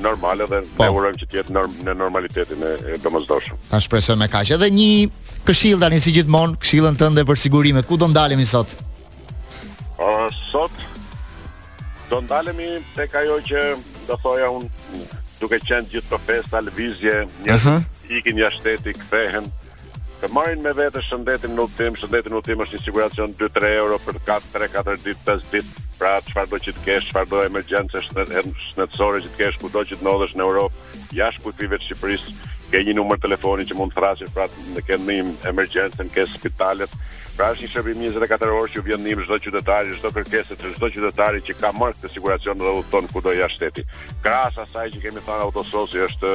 normale dhe po. ne urojmë që të jetë norm, në normalitetin e, e domosdoshëm. Ta shpresojmë me kaq. Edhe një këshill tani si gjithmonë, këshillën tënde për sigurimet, ku do ndalemi sot? Uh, sot do ndalemi tek ajo që do thoja un duke qenë gjithë këto festa, lëvizje, njerëz uh -huh. ikin jashtë shteti, kthehen. Të marrin me vete shëndetin në udhëtim, shëndeti në udhëtim është një siguracion 2-3 euro për të katë 3-4 ditë, 5 ditë, pra çfarë do që të kesh, çfarë do emergjence shëndetësore që të kesh, kudo që të ndodhesh në Europë, jashtë kufijve të Shqipërisë, ke një numër telefoni që mund të thrasësh pranë ke një emergjencën ke spitalet. Pra është një shërbim 24 orë që vjen në ndihmë çdo qytetari, çdo kërkesë të çdo qytetari që ka marrë këtë siguracion dhe udhëton kudo jashtë shteti. Krahas asaj që kemi thënë autososi është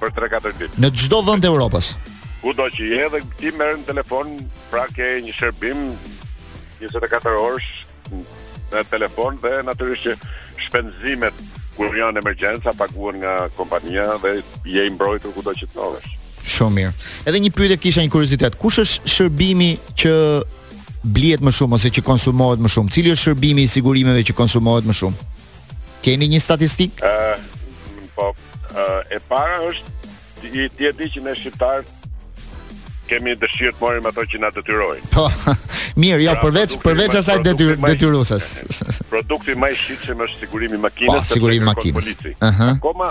për 3-4 ditë. Në çdo vend të Evropës. Kudo që je dhe ti merr në telefon, pra ke një shërbim 24 orësh në telefon dhe natyrisht që shpenzimet kur janë emergjenca paguhen nga kompania dhe je i mbrojtur kudo që të ndodhesh. Shumë mirë. Edhe një pyetje kisha një kuriozitet. Kush është shërbimi që blihet më shumë ose që konsumohet më shumë? Cili është shërbimi i sigurimeve që konsumohet më shumë? Keni një statistikë? Ëh, po, e para është ti ti e di që ne shqiptarët kemi dëshirë të marrim ato që na detyrojnë. Po. Mirë, jo, pra, përveç përveç asaj detyr detyrueses. Produkti më i shitshëm është sigurimi i makinës, pa, po, sigurimi i makinës. Ëh. Akoma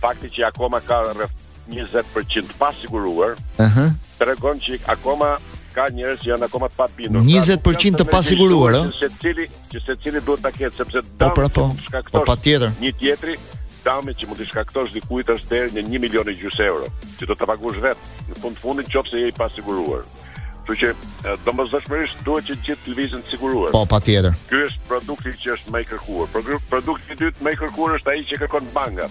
fakti që akoma ka rreth 20% të pasiguruar, ëh, uh -huh. tregon që akoma ka njerëz që janë akoma të pabindur. 20% pra, të pasiguruar, ëh. Secili që secili duhet ta ketë sepse po, dëm pra, po, mund të shkaktosh po, tjetër. një tjetri, dëmi që mund të shkaktosh dikujt është deri në 1 milion e gjysë euro, që do ta paguash vetë në fund të fundit nëse je i pasiguruar. Kështu që domosdoshmërisht duhet që të gjithë të lëvizin të siguruar. Po, patjetër. Ky është produkti që është më i kërkuar. Produkti i dytë më i kërkuar është ai që kërkon banka.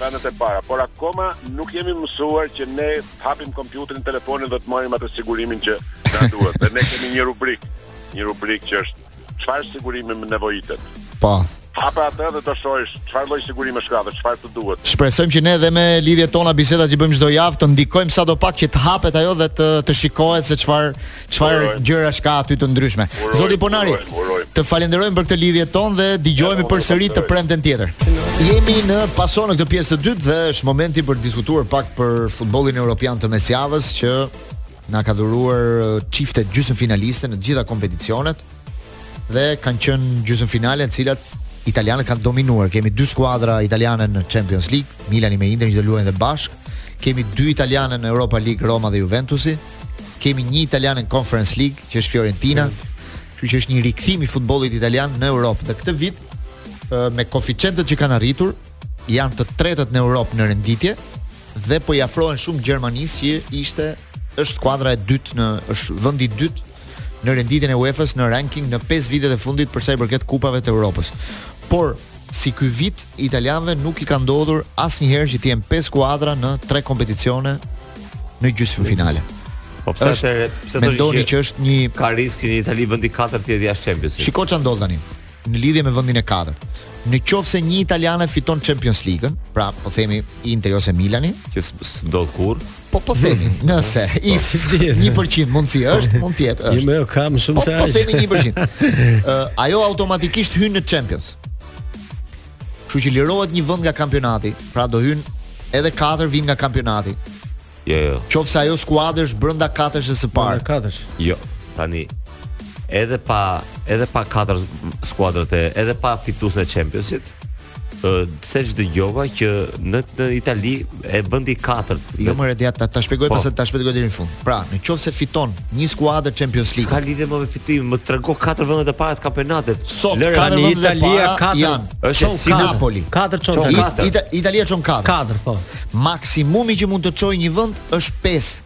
Vendet e para, por akoma nuk jemi mësuar që ne të hapim kompjuterin, telefonin dhe të marrim atë sigurimin që na duhet. Dhe ne kemi një rubrikë, një rubrikë që është çfarë sigurimi më nevojitet. Po. Hape atë dhe do shohësh çfarë lloj sigurimi është dhe çfarë të duhet. Shpresojmë që ne dhe me lidhjet tona bisedat që bëjmë çdo javë të ndikojmë sadopak që të hapet ajo dhe të të shikohet se çfarë Çfarë gjërash ka aty të ndryshme. Zoti Ponari, të falenderojmë për këtë lidhje tonë dhe dëgjohemi përsëri të premten tjetër. Jemi në paso në këtë pjesë të dytë dhe është momenti për të diskutuar pak për futbollin europian të mesjavës që na ka dhuruar çiftet gjysmëfinaliste në të gjitha kompeticionet dhe kanë qenë gjysmëfinale në të cilat italianët kanë dominuar. Kemi dy skuadra italiane në Champions League, Milani me Interin që do luajnë dhe bashkë. Kemi dy italiane në Europa League, Roma dhe Juventusi. Kemi një italiane në Conference League, që është Fiorentina. Mm. Kështu që është një rikthim i futbollit italian në Europë. Dhe këtë vit me koeficientët që kanë arritur, janë të tretët në Europë në renditje dhe po i afrohen shumë Gjermanisë që ishte është skuadra e dytë në është vendi i dytë në renditjen e UEFA-s në ranking në 5 vitet e fundit për sa i përket kupave të Europës. Por Si ky vit italianëve nuk i ka ndodhur asnjëherë që të jenë pesë skuadra në tre kompeticione në gjysmëfinale. Po pse është pse do të thotë që është një ka risk në Itali vendi 4 të jetë jashtë Champions League. Shiko ça ndodh tani në lidhje me vendin e katërt. Në qoftë se një italiane fiton Champions League-ën, pra po themi Inter ose Milani, që s'ndodh kurrë, Po po themi, nëse po. 1% mundsi është, mund të jetë është. Jo, kam shumë po, se ai. Po themi 1%. Ë ajo automatikisht hyn në Champions. Kështu që lirohet një vend nga kampionati, pra do hyn edhe 4 vijnë nga kampionati. Jo, jo. Qoftë se ajo skuadër është brenda katërshës së parë. Brenda katërsh. Jo. Tani edhe pa edhe pa katër skuadrat e edhe pa fituesin e Championsit, se që dëgjova që në, në Itali vendi katërt. Jo more Redi atë, ta shpjegoj po. pa ta shpjegoj deri në fund. Pra, në qoftë se fiton një skuadër Champions League. S'ka lidhje më me fitim, më trego katër vendet e para të kampionatit. Sot, Lëre, katër vendet e para katër, janë. Është si Napoli. Katër çon katër. Italia çon katër. Katër, po. Maksimumi që mund të çojë një vend është pesë.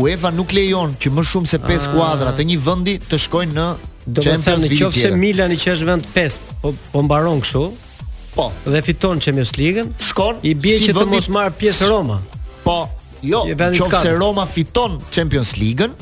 UEFA nuk lejon që më shumë se 5 ah. skuadra të një vendi të shkojnë në Do të thënë nëse Milani që është vend 5, po po mbaron kështu. Po, dhe fiton Champions League-ën. Shkon i bie si që të mos marrë pjesë Roma. Po, jo, nëse Roma fiton Champions League-ën,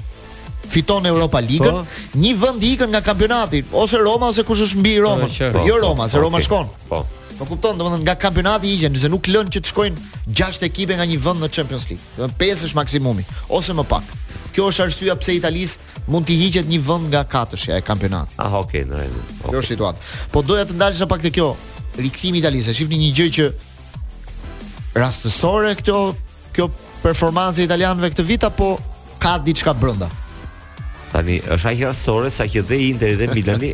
fiton Europa League-ën, po. një vend i ikën nga kampionati, ose Roma ose kush është mbi po, Roma. Po, po, jo Roma, se Roma shkon. Po. Po kupton, domethënë nga kampionati ikën, nëse nuk lënë që të shkojnë gjashtë ekipe nga një vend në Champions League. Domethënë 5 është maksimumi ose më pak. Kjo është arsyeja pse Italisë mund t'i hiqet një vend nga katërshja e kampionatit. Ah, okay, në rregull. Okay. Kjo është situata. Po doja të ndalesha pak te kjo rikthimi i Italisë. E shihni një gjë që rastësore këto kjo performancë e italianëve këtë vit apo ka diçka brenda? Tani është aq rastësore sa që dhe Interi dhe Milani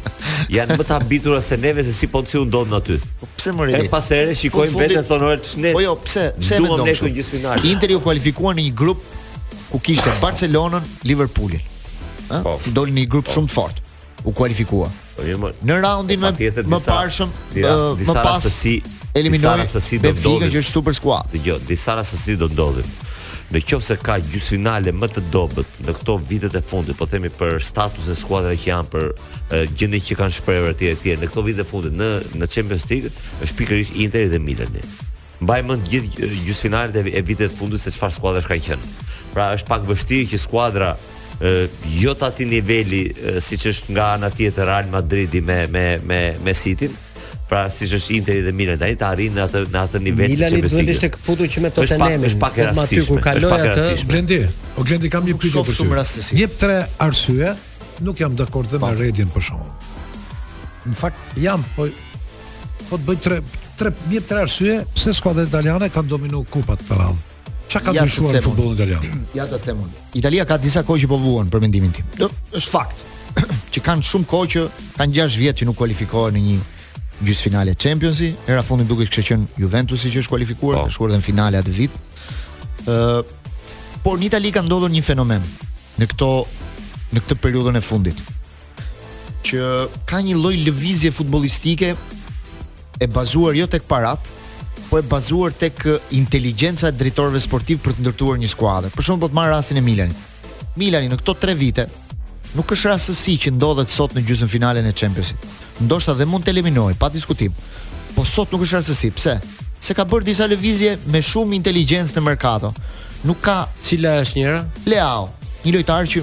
janë më të habitur se neve se si po si u ndodhën aty. Po pse më rëndë? Pas herë shikojmë fund, vetë thonë ore ç'ne. Po jo, pse? Pse më ndonë kështu? Gjithë finale. Interi u kualifikua në një grup ku kishte Barcelonën, Liverpoolin. Ëh? Po. Doli në një grup po. shumë të fortë. u kualifikua. Po jo, më në raundin më më parshëm, më pas si eliminoi se si do ndodhi. Që është super skuad. Dëgjo, disa rastësi do ndodhin. Në qoftë se ka gjysmëfinale më të dobët në këto vitet e fundit, po themi për statusin e skuadrave që janë për gjendjen që kanë shprehur etj etj në këto vite të fundit në në Champions League, është pikërisht Interi dhe Milani. Mbaj mend të gjithë gjysmëfinalet e, e viteve të fundit se çfarë skuadrash kanë qenë. Pra është pak vështirë që skuadra ë jo të atij niveli siç është nga ana tjetër Real Madridi me me me me City, pra siç është Interi dhe Milani tani të arrijnë në atë në atë nivel të Champions League. Milani duhet të ishte këputur që me Tottenhamin. Është pak e rastishme. Kur kaloi atë Glendi, o Glendi kam një pyetje për ty. Jep tre arsye, nuk jam dakord dhe me Redin për shkakun. Në fakt jam, po Po të bëj tre tre jep tre arsye pse skuadrat italiane kanë dominuar kupat këtë radhë. Çka ka ndryshuar në futbollin italian? Ja ta them unë. Italia ka disa kohë që po vuan për mendimin tim. Do është fakt që kanë shumë kohë që kanë 6 vjet që nuk kualifikohen në një gjysmëfinale Champions League. Hera e fundit duket ka qenë Juventusi që është kualifikuar, po. ka shkuar edhe në finale atë vit. Ë por në Itali ka ndodhur një fenomen në këto në këtë periudhën e fundit. që ka një lloj lëvizje futbollistike e bazuar jo tek parat, po e bazuar tek inteligjenca e drejtorëve sportivë për të ndërtuar një skuadër. Për shembull, po të marr rastin e Milanit. Milani në këto 3 vite nuk është rastësi që ndodhet sot në gjysmëfinalen e Championsit. Ndoshta dhe mund të eliminohet pa diskutim. Po sot nuk është rastësi. Pse? Se ka bërë disa lëvizje me shumë inteligjencë në merkato. Nuk ka cila është njëra? Leao, një lojtar që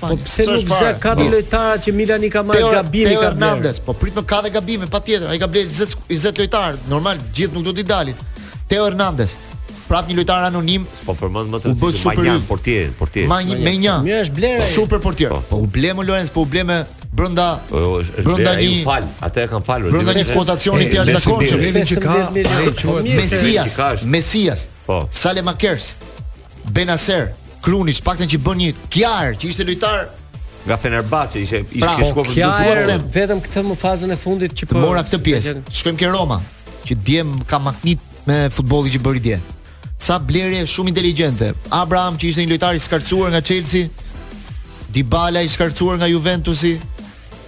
Po pse nuk zë katër lojtarë që Milani i ka marrë gabim i ka Hernandez, po prit më ka dhe gabime patjetër. Ai ka blerë 20 20 lojtarë, normal, gjithë nuk do t'i dalin. Theo Hernandez, prap një lojtar anonim. Po përmend më të rëndësishmit Maignan, portier, portier. Maignan, Maignan. Mirë është blerë. Super portier. Po, po u ble më Lorenz, po u ble me brenda brenda një fal, atë e kanë falur. Brenda një kotacioni të jashtëzakonshëm. Messias, Messias. Po. Saelemaekers. Bennacer, Krunic, pa këtë që bën një Kjaer, që ishte lojtar nga Fenerbahçe ishte ishte pra, ke shkuar për të duar vetëm këtë në fazën e fundit që po mora këtë pjesë. Shkojmë ke Roma, që dje më ka mahnit me futbollin që bëri dje. Sa blerje shumë inteligjente. Abraham që ishte një lojtar i skarcuar nga Chelsea, Dybala i skarcuar nga Juventusi,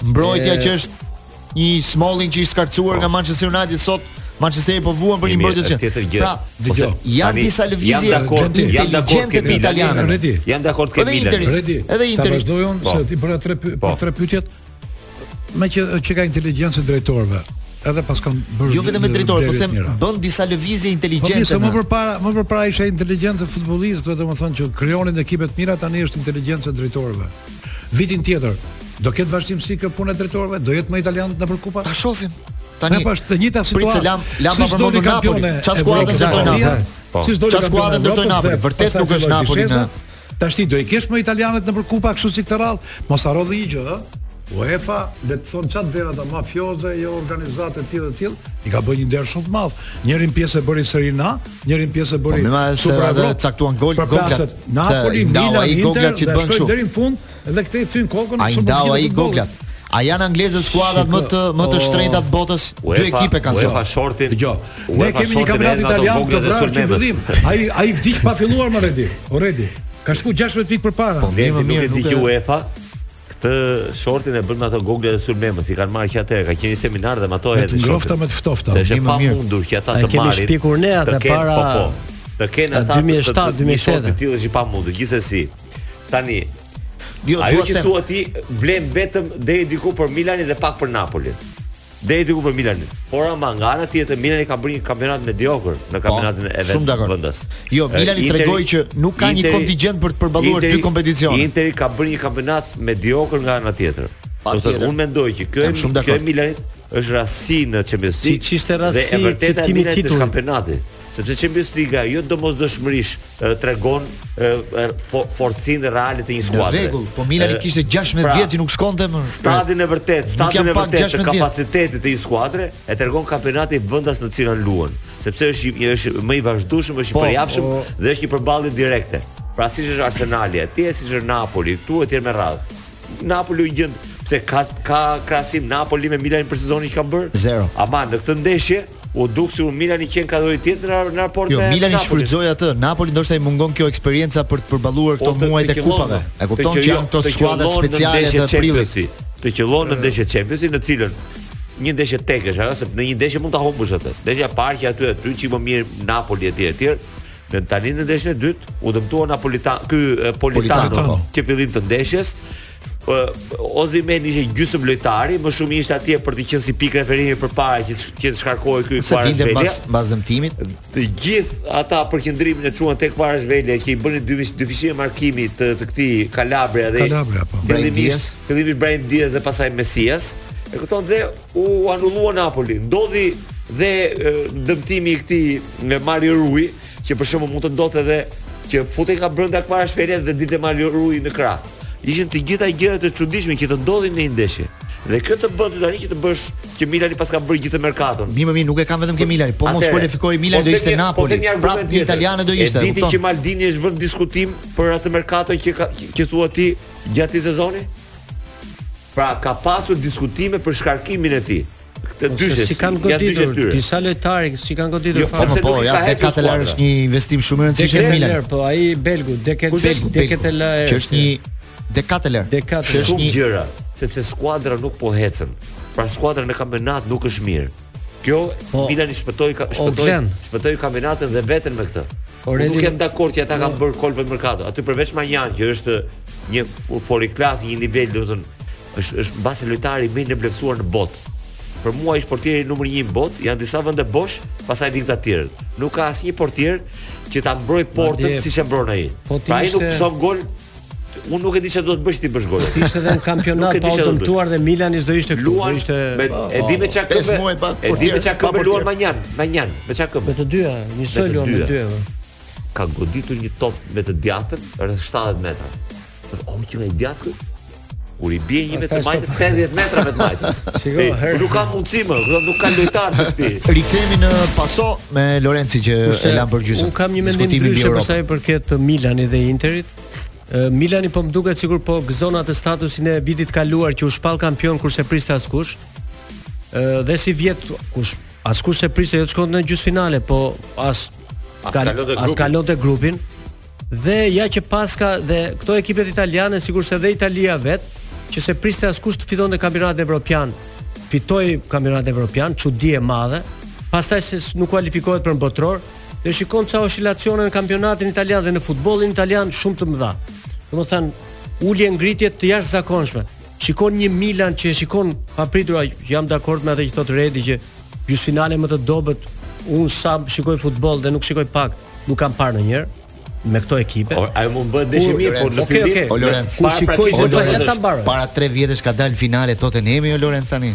mbrojtja e... që është Një Smalling që i skarcuar nga Manchester United sot Manchesteri po vuan për një mbrojtës që. Tjetër gjë. Pra, dëgjoj, janë disa lëvizje inteligjente të italianëve. Jam dakord me Milan. Edhe Inter. Ta vazhdoj po. se ti bëra tre po. tre pyetjet. Me që që ka inteligjencë e drejtorëve edhe pas kanë bërë jo vetëm me drejtor, po them bënë disa lëvizje inteligjente. Po disa më përpara, më përpara ishte inteligjenca e futbollistëve, domethënë që krijonin ekipe të mira, tani është inteligjenca e drejtorëve. Vitin tjetër do ketë vazhdimsi kjo puna e drejtorëve, do jenë më italianët nëpër kupa. Ta shohim. Tani po është e njëjta situatë. Pritse lam, lam apo mund të Napoli. Çfarë skuadra do të bëjë Napoli? Po. Çfarë skuadra do të bëjë Napoli? Vërtet nuk është Napoli në Tash ti do i kesh më italianët nëpër kupa kështu si këtë radhë, mos harro dhe një gjë, ë. UEFA le të thonë ça të duan ata mafioze, jo organizatë të tilla të tilla, i ka bërë një nder shumë të madh. Njërën pjesë e bëri Serie A, njërën pjesë e bëri. Problema është se edhe caktuan gol për goglat. Napoli, Milan, Inter, që bën kështu. Deri në fund dhe këtej thyejnë kokën shumë shumë. Ai ai goglat. A janë anglezët skuadrat më të më të shtrenjta të botës? Dy ekipe kanë zgjuar. UEFA shortin. Dgjoj. Ne kemi një kampionat italian të vrarë që në fillim. Ai ai vdiq pa filluar mo Redi. O Redi. Ka shku 16 pikë përpara. Po mirë, nuk e di UEFA. Këtë shortin e bën me ato gogle dhe sulmemës, i kanë marrë që atëherë, ka qenë një seminar dhe me ato hedhin. Me të ngrohta me të ftohta, më mirë. Është e pamundur që ata të marrin. Kemi shpikur ne atë para. Po, po. Të kenë ata 2007, 2007. Të tillë është e pamundur. Gjithsesi, tani Jo, ajo që thua ti vlen vetëm deri diku për Milanin dhe pak për Napolin. Deri diku për Milanin. Por ama nga ana tjetër Milani ka bërë një kampionat mediokër në po, kampionatin e vet vendas. Jo, Milani tregoi që nuk ka një kontingjent për të përballuar dy kompeticione. Interi ka bërë një kampionat mediokër nga ana tjetër. Do të thotë unë mendoj që kjo e kjo e Milanit është rasti në Champions League. Siç ishte rasti fitimi i titullit. Sepse Champions Liga jo domosdoshmërisht tregon forcën reale të një skuadre. Në rregull, po Milani e, kishte 16 pra, vjet që nuk shkonte më. Stadin e vërtetë, stadin e vërtetë të kapacitetit të një skuadre e tregon kampionati vendas në të cilin luan, sepse është i, është më i vazhdueshëm, është i po, përjavshëm po, dhe është një përballje direkte. Pra siç është Arsenali atje, siç është Napoli këtu etj me radhë. Napoli u gjend pse ka ka krahasim Napoli me Milanin për sezonin që kanë bërë? Zero. Ama në këtë ndeshje U duk sikur Milani qenka kategori tjetër në raport jo, me Milani Napoli. shfrytëzoi atë. Napolit ndoshta i mungon kjo eksperienca për të përballuar këto muaj të kupave. E kupton që janë këto skuadra speciale të prillit. Të qëllon një ndeshje Championsi në të cilën një ndeshje tekësh, sepse në një ndeshje mund ta humbësh atë. Ndeshja e parë që aty aty ishte më mirë Napoli etj etj. Në tani në ndeshjen e dytë u dëmtua Napolitan, ky Politano, që fillim të ndeshjes Po Osimhen ishte gjysmë lojtari, më shumë ishte atje për të qenë si pikë referimi përpara që që të shkarkohej ky Kvaratskhelia. Mbas mbas dëmtimit, të gjithë ata përqendrimin e çuan tek Kvaratskhelia që i bënë dyfish dyfishime markimi të të këtij Kalabria dhe Kalabria po. Fillimisht fillimisht Brahim Diaz dhe pastaj Mesias. E kupton dhe u anullua Napoli. Ndodhi dhe dëmtimi i këtij me Mario Rui, Që për shembull mund të ndodhte edhe që futej nga brenda Kvaratskhelia dhe dilte Mario Rui në krah. Ishin të gjitha gjëra të çuditshme që të ndodhin në një ndeshje. Dhe këtë të bën tani që të bësh që Milani paska bërë gjithë merkaton. Mi më mi nuk e kam vetëm ke Milani, po mos kualifikohej Milani po do ishte Napoli. Prapë italiane do ishte. Di ti që Maldini është vënë në diskutim për atë merkaton që ka, që thua ti gjatë sezonit? Pra ka pasur diskutime për shkarkimin e tij. Këtë dyshe s'i kanë goditur ja disa lojtarë s'i kanë goditur jo, fare. Po, ja De Ketelaere është një investim shumë i rëndësishëm në Milan. Po ai belgu, De Ke De Ketelaere. Që është një De Ketelaere. De Ketelaere. Shumë gjëra, sepse skuadra nuk po ecën. Pra skuadra në kampionat nuk është mirë. Kjo po, Milani shpëtoi ka, shpëtoi shpëtoi kampionatin dhe veten me këtë. Por nuk jam dakord që ata kanë po. bërë kolpo merkato. Aty përveç Maignan që është një fuoriklas, një nivel, domethënë Është është mbase lojtari më i nënvlerësuar në botë. Për mua është portieri numër 1 në botë, janë disa vende bosh, pastaj vijnë këta të tjerë. Nuk ka asnjë portier që ta mbrojë portën siç e mbron ai. Po pra ai nuk pëson gol, unë nuk e di çfarë do të bësh ti bësh gol. T'ishte edhe në kampionat pa u dëmtuar dhe Milani s'do ishte këtu, do ishte me, po, e di me çka këmbë. E di me çka këmbë luan Manjan, Manjan, me çka këmbë. Me të dyja, njësoj luan me të dyja. Ka goditur një top me të djathtën rreth 70 metrash. Po që është i djathtë kur i bie një me të majtë 80 metra me të majtë. Shiko, herë. Nuk ka mundësi më, do nuk ka lojtar të këtij. Rikthehemi më pas me Lorencin që e lam për gjysmë. Unë kam një mendim ndryshe për sa i përket Milanit dhe Interit. Ë, Milani po më duket sikur po gëzon atë statusin e vitit të kaluar që u shpall kampion kur s'e priste askush. Ë dhe sivjet kush askush s'e priste jo të shkonte në gjysmëfinale, po as As kalonte grupin. Dhe ja që paska dhe këto ekipet italiane sikurse edhe Italia vetë, që s'e priste askush të fitonte kampionatin evropian, fitoi kampionatin evropian, çudi e madhe. Pastaj se nuk kualifikohet për botëror, dhe shikon ca oscilacione në kampionatin italian dhe në futbollin italian shumë të mëdha. Domethënë ulje ngritje të jashtëzakonshme. Shikon një Milan që e shikon papritur, jam dakord me atë që thotë Redi që gjysmëfinale më të dobët. Unë sa shikoj futboll dhe nuk shikoj pak, nuk kam parë ndonjëherë me këto ekipe. Or, ajo mund bëhet ndeshje mirë, por në fillim, okay, okay. Lorenz, ku shikoj vetë ta mbaroj. Para 3 vjetësh ka dalë finale Tottenhami o Lorenz tani.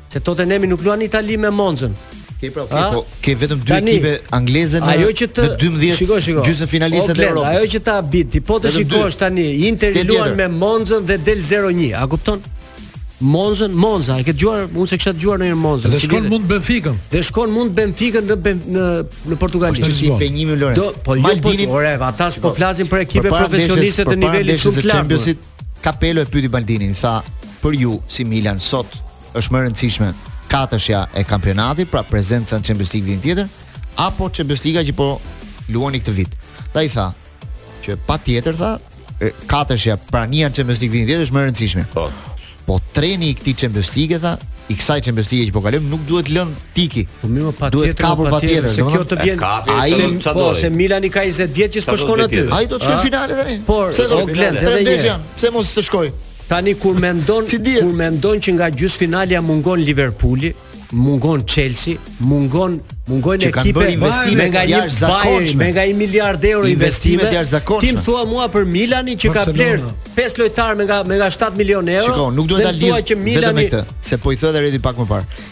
Se Tottenhami nuk luan në Itali me Monzën. Ke pra, ke, po, ke vetëm dy ekipe angleze në ajo që të, në 12 shiko, shiko, gjysmëfinaliste të Europës. Ajo që ta bit, ti po të shikosh tani, Inter luan me Monzën dhe del 0-1. A kupton? Monza, Monza, e ke dëgjuar, unë s'e kisha dëgjuar ndonjëherë Monzën. Dhe shkon mund Benfica. Dhe shkon mund Benfica në ben, në në Portugali. Është një penjim i Lorenzo. Po jo po, ore, ata po, po flasim për ekipe profesioniste të nivelit shumë të lartë. Capello e pyeti Maldinin, i tha, "Për ju si Milan sot është më e rëndësishme katërshja e kampionatit, pra prezenca në Champions League vitin tjetër, apo Champions League-a që po luani këtë vit?" Dhe ai tha, që patjetër tha, e, katërshja, prania në Champions League vitin tjetër është më e rëndësishme. Po. Po treni i këtij Champions League tha, i kësaj Champions League që po kalojmë nuk duhet lënë T'iki. Po mirë, patjetër, duhet kapur patjetër, se kjo të vjen. Ai po, po se Milani ka 20 vjet që s'po shkon aty. Ai do të shkojë në finale tani. Po, pse do Glend edhe një. Pse mos të shkojë? Tani kur mendon si kur mendon që nga gjysmëfinalja mungon Liverpooli, mungon Chelsea, mungon mungojnë që ekipe bërë investime nga një Bayern, me nga 1 miliard euro investime. investime Ti më thua mua për Milanin që ka blerë 5 lojtarë me nga me nga 7 milionë euro. Shiko, nuk duhet ta lidh vetëm me këtë, se po i thotë edhe Redi pak më parë.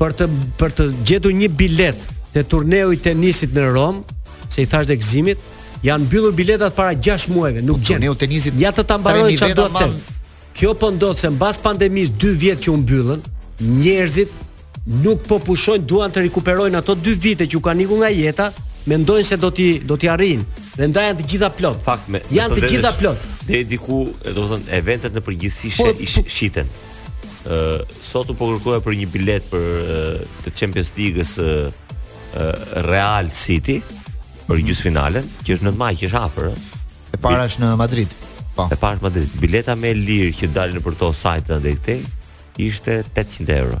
për të për të gjetur një biletë te turneu i tenisit në Romë, se i thashë dhe Gëzimit, janë mbyllur biletat para 6 muajve, nuk po gjen. Turneu tenisit. Ja të ta mbaroj çfarë do të them. Kjo po ndodh se mbas pandemisë 2 vjet që u mbyllën, njerëzit nuk po pushojnë, duan të rikuperojnë ato 2 vite që u kanë ikur nga jeta, mendojnë se do t'i do t'i arrijnë dhe ndaj janë të gjitha plot. Fakt me janë të gjitha plot. Dhe diku, do të thotë, eventet në përgjithësi po, po, shiten. Ë sot unë po kërkoja për një biletë për të Champions League-s Real City për gjysmëfinalen, që është në maj, që është afër. E para është në Madrid. Po. E para në Madrid. Bileta më e lirë që dilte nëpër këto sajtet andej këtej ishte 800 euro.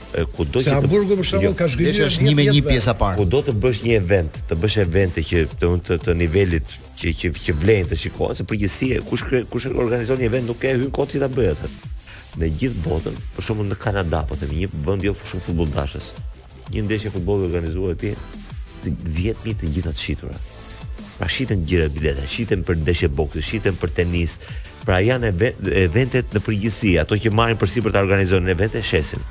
kudo që se Hamburgu për shembull jo. ka zhgënjyer është 1 me 1 pjesa e parë kudo të bësh një event të bësh evente që të të, të, të nivelit që që që vlen të shikohet se në përgjithësi kush kre, kush organizon një event nuk i hyn kot së koti ta bëjë atë në gjithë botën për shembull në Kanada po themi një vend jo shumë futbolldashës një ndeshje futbolli organizuar aty 10000 të gjitha të shitura pra shiten gjëra bileta shiten për ndeshje boksi shiten për tenis Pra janë eventet në përgjithësi, ato që marrin përsipër ta organizojnë evente shesin.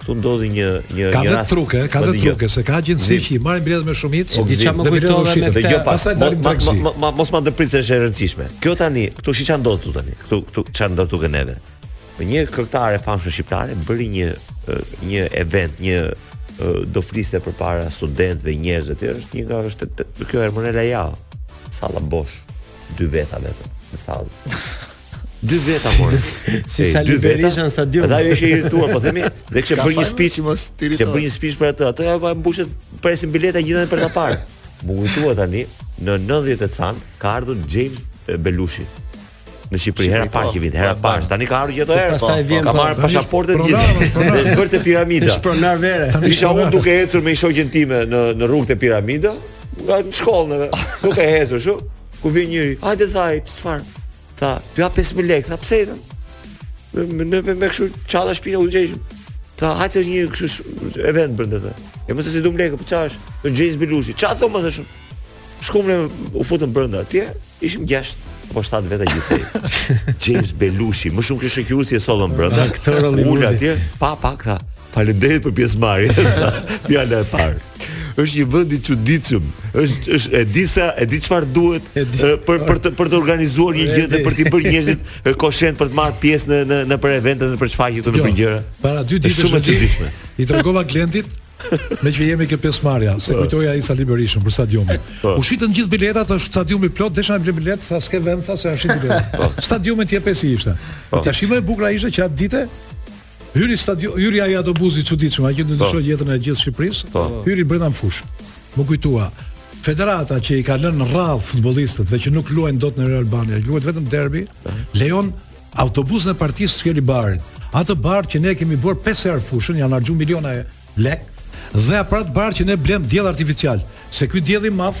Ktu ndodhi një një ka një rast. Ka dhe truke, ka dhe truke, se ka agjenci që i marrin biletat me shumicë. Po diçka më kujtove me këtë. Pastaj dalin taksi. Mos ma ndërprit se është e rëndësishme. Kjo tani, këtu shih ça ndodh këtu tani. Këtu këtu ça ndodh këtu neve. Po një këngëtare e famshme shqiptare bëri një një event, një do fliste përpara studentëve, njerëzve të tjerë, është një nga është kjo Ermonela Jaho. Salla bosh. Dy veta vetëm në sallë. Dy veta po. Si sa dy veta në stadium. Ata ishin irrituar, po themi, dhe që bën një speech, që bën një speech për atë, atë apo mbushet presin bileta të gjithë për ta parë. M'u kujtua tani në 90 e ca ka ardhur James Belushi në Shqipëri hera e parë që vinte, hera e parë. Tani ka ardhur gjithë herë. Pastaj po, vjen ka marrë pasaportën gjithë. Dhe është bërë te piramida. Është pronar vere. Isha unë duke ecur me shoqen time në në rrugë te piramida. Nga shkolla e vet. Duke ecur kështu. Kur vjen njëri? Hajde tha, çfarë? Tha, "Ti ja 5000 lekë." Tha, "Pse i dha?" Në në me me kështu çalla shpina u gjejmë. Tha, "Hajde është një kështu event brenda tha." E mos e si dum lekë, po çfarë është? Është James Belushi. Ça thua mo thashë? Shkum ne u futëm brenda atje, ishim 6 apo 7 veta gjithsej. James Belushi, më shumë kishte shoqërues që e sollën brenda. Aktor Hollywoodi. U ul atje, pa pak tha. Faleminderit për pjesëmarrjen. Fjala e parë. është një vend i çuditshëm. Është është e di sa e di çfarë duhet e, për për të për të organizuar një gjë dhe për të bërë njerëzit koshient për të marrë pjesë në në nëpër evente dhe nëpër shfaqje nëpër gjëra. Para dy ditësh shumë e çuditshme. I tregova Glentit Meqë jemi ke pjesëmarrja, se po kujtoj ai sa liberishëm për stadiumin. Po. U shitën gjithë biletat, është stadiumi plot, desha një biletë, tha s'ka vend, tha se janë shit biletat. Po. Stadiumi ti e pesi ishte. Tash më e bukura ishte që atë ditë Hyri stadium, hyri ai autobusi i çuditshëm, ai që do të ndryshojë po. jetën e gjithë Shqipërisë. Po. Hyri brenda në fushë. Më kujtua Federata që i ka lënë rradh futbollistët dhe që nuk luajnë dot në Real Albania, luajnë vetëm derbi, po. lejon autobuzën e partisë shkeli barin. Atë bar që ne kemi bërë pesë herë fushën, janë harxhu miliona lek dhe pra atë bar që ne blemë diell artificial. Se ky diell i madh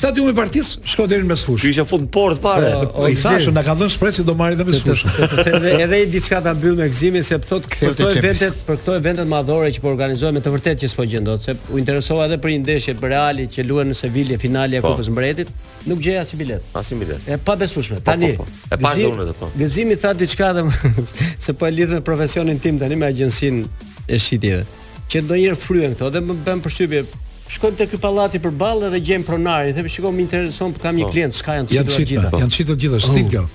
Stadiumi i partisë shko deri në mesfushë. Ky ishte fut në portë fare. Po, i thashë na kanë dhënë shpresë se do marrin dhe mesfushë. Edhe edhe i diçka ta mbyll me Gëzimin se thotë për këto evente, për këto eventet madhore që po organizohen me të vërtetë që s'po gjen dot, se u interesova edhe për një ndeshje për Realit që luhet në Sevilje finalja e po. Kupës së Mbretit, nuk gjej as biletë. As biletë. E pabesueshme. Po, tani. Po, e pa zonë edhe po. Gëzimi tha diçka edhe se po e lidh me profesionin tim tani me agjencinë e shitjeve. që ndonjëherë fryen këto dhe më bën përshtypje shkojmë te ky pallati përballë dhe gjejmë pronarin them shiko më intereson po kam një po. klient çka janë çfarë të gjitha janë çfarë të gjitha është stil oh.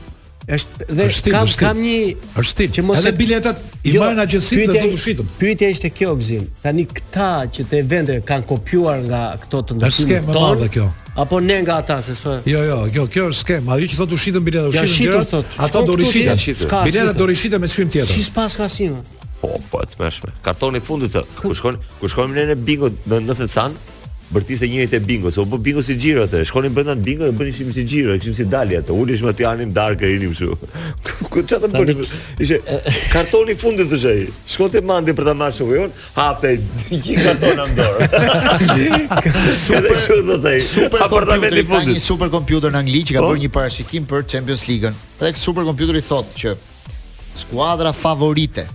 është dhe stil, kam stil. kam një është stil që mos edhe biletat i jo, marrin agjencitë dhe do të shiten pyetja ishte kjo Gëzim tani këta që te vende kanë kopjuar nga këto të ndërtimit tonë është skemë kjo apo ne nga ata se s'po. Jo, jo, kjo kjo është skemë. Ai që thotë u shitën biletat, u shitën. Janë shitur thotë. Ata do rishiten. Biletat do rishiten me çmim tjetër. Sipas kasinë. Po, po, të mëshme. Kartoni i fundit të. Ku shkon? Ku shkon ne në bingo në në Thecan? Bërtiste njëri te bingo, se u bë bingo si xhiro atë. Shkonim brenda në bingo dhe bënishim si xhiro, kishim si dalje atë. Ulish me atë anin darkë e rinim kështu. Ku çfarë të bënim? Ishte kartoni i fundit thoshte ai. Shkonte Mandi për ta marrë shoku jonë, hapte një karton në dorë. Super kështu do të thotë ai. Super kompjuter i fundit. Super kompjuter në Angli që ka po. bërë një parashikim për Champions League-ën. Dhe super kompjuteri thotë që Skuadra favorite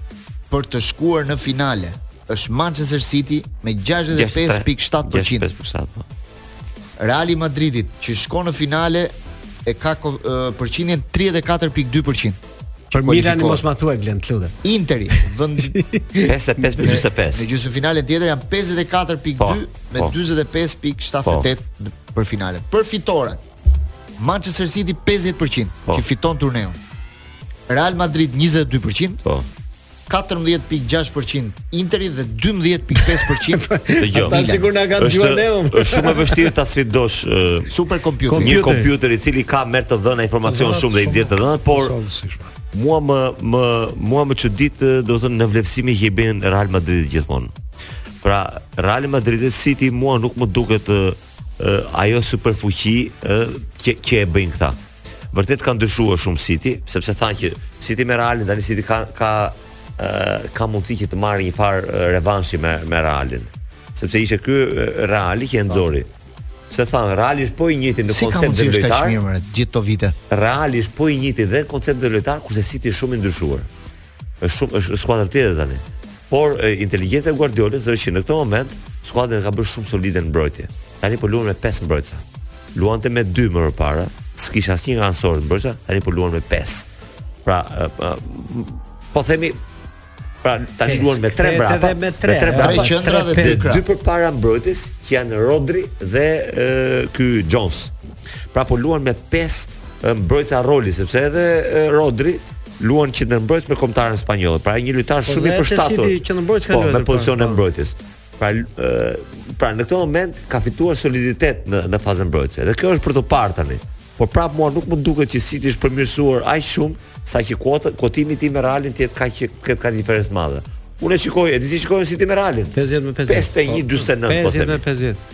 për të shkuar në finale është Manchester City me 65.7%. Po. Reali Madridit që shkon në finale e ka përqindjen 34.2%. Për Milanin mos ma thuaj Glen Klude. Interi vend 55.45. Në gjysmëfinalen tjetër janë 54.2 po, me 45.78 po. për finalen. Për fitoren. Manchester City 50% po. që fiton turneun. Real Madrid 22%. Po. 14.6% Interi dhe 12.5% Dëgjoj. Ata sikur na kanë dëgjuar ne. Është shumë e vështirë ta sfidosh super kompjuter. Një kompjuter i cili ka merr të dhëna informacion shumë dhe i nxjerr të dhëna, por mua më më mua më çudit, domethënë nënvlerësimi që i bën Real Madridit gjithmonë. Pra Real Madrid City mua nuk më duket ajo superfuqi ë që që e bëjnë këta. Vërtet ka ndryshuar shumë City, sepse thanë që City me Realin tani City ka ka ë ka mundësi që të marrë një farë revanshi me me Realin. Sepse ishte ky Reali që e nxori. Se thanë Reali është po i njëjti në si koncept dhe lojtarë. Si ka gjithë këto vite? Reali është po i njëjti dhe koncept dhe lojtarë, kurse City është shumë i ndryshuar. Është shumë është skuadër tjetër tani. Por e, inteligjenca e Guardiolës është që në këtë moment skuadrën e ka bërë shumë solide në mbrojtje. Tani po luan me 5 mbrojtësa. Luante me 2 më parë, s'kish asnjë nga anësorët mbrojtësa, tani po luan me 5. Pra, e, e, m- po themi pra tani Pesë. luan me 3 Kthehet mbrapa, edhe me tre, tre e, mbrapa, tre qendra dhe dy krah. dy përpara mbrojtës që janë Rodri dhe e, ky Stones. Pra po luan me 5 mbrojtësa roli sepse edhe Rodri luan qendërmbrojtës me kombëtaren spanjolle. Pra një lojtar po, shumë i përshtatur. Po, qendërmbrojtës ka po, luajtur. Po, në pozicionin e mbrojtës. Pra, pra në këtë moment ka fituar soliditet në në fazën mbrojtëse. Dhe kjo është për të parë tani. Po prap mua nuk më duket që City është përmirësuar aq shumë sa që kuota kotimi i tij me Realin të jetë kaq të ketë kaq diferencë të madhe. Unë e shikoj, e di si e shikoj unë City me Realin. 50 me 50. 51 49 po. 50 me 50.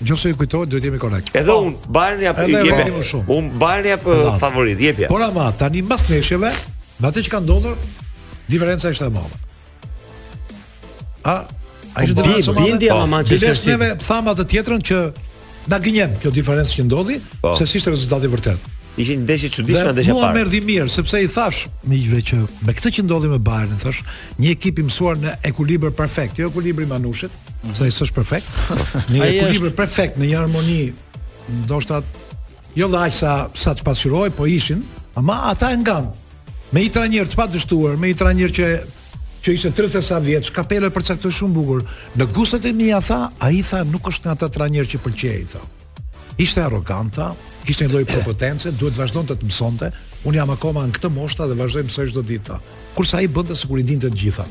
Nëse ju kujtohet duhet jemi korrekt. Edhe po, un Bayern ja i jepja. Un Bayern ja favorit i jepja. Por ama tani mas ndeshjeve, me atë që ka ndodhur, diferenca ishte e madhe. A ai po, do të thotë bindi ama po, Manchester City. Ne thamë atë tjetrën që na gënjen kjo diferencë që ndodhi, po. se s'ishte rezultati vërtet. Ishin ndeshje të çuditshme ndeshja parë. Mua më erdhi mirë sepse i thash miqve që me këtë që ndodhi me Bayern, thash, një ekip i mësuar në ekuilibër perfekt, jo ekuilibri i Manushit, Mhm. Se ai s'është perfekt. Një ekuilibër perfekt në një harmoni, ndoshta jo dhe aq sa sa të pasqyroj, po ishin, ama ata e ngan. Me një trajner të padështuar, me një trajner që që ishte 30 e sa vjeç, Capello e përcaktoi shumë bukur. Në gustet e mia tha, ai tha nuk është nga ata trajner që pëlqej, tha. Ishte arrogant, kishte një lloj prepotence, duhet të vazhdonte të mësonte. Unë jam akoma në këtë moshë dhe vazhdoj të mësoj çdo ditë. Kurse ai bënte sikur i dinte të gjitha.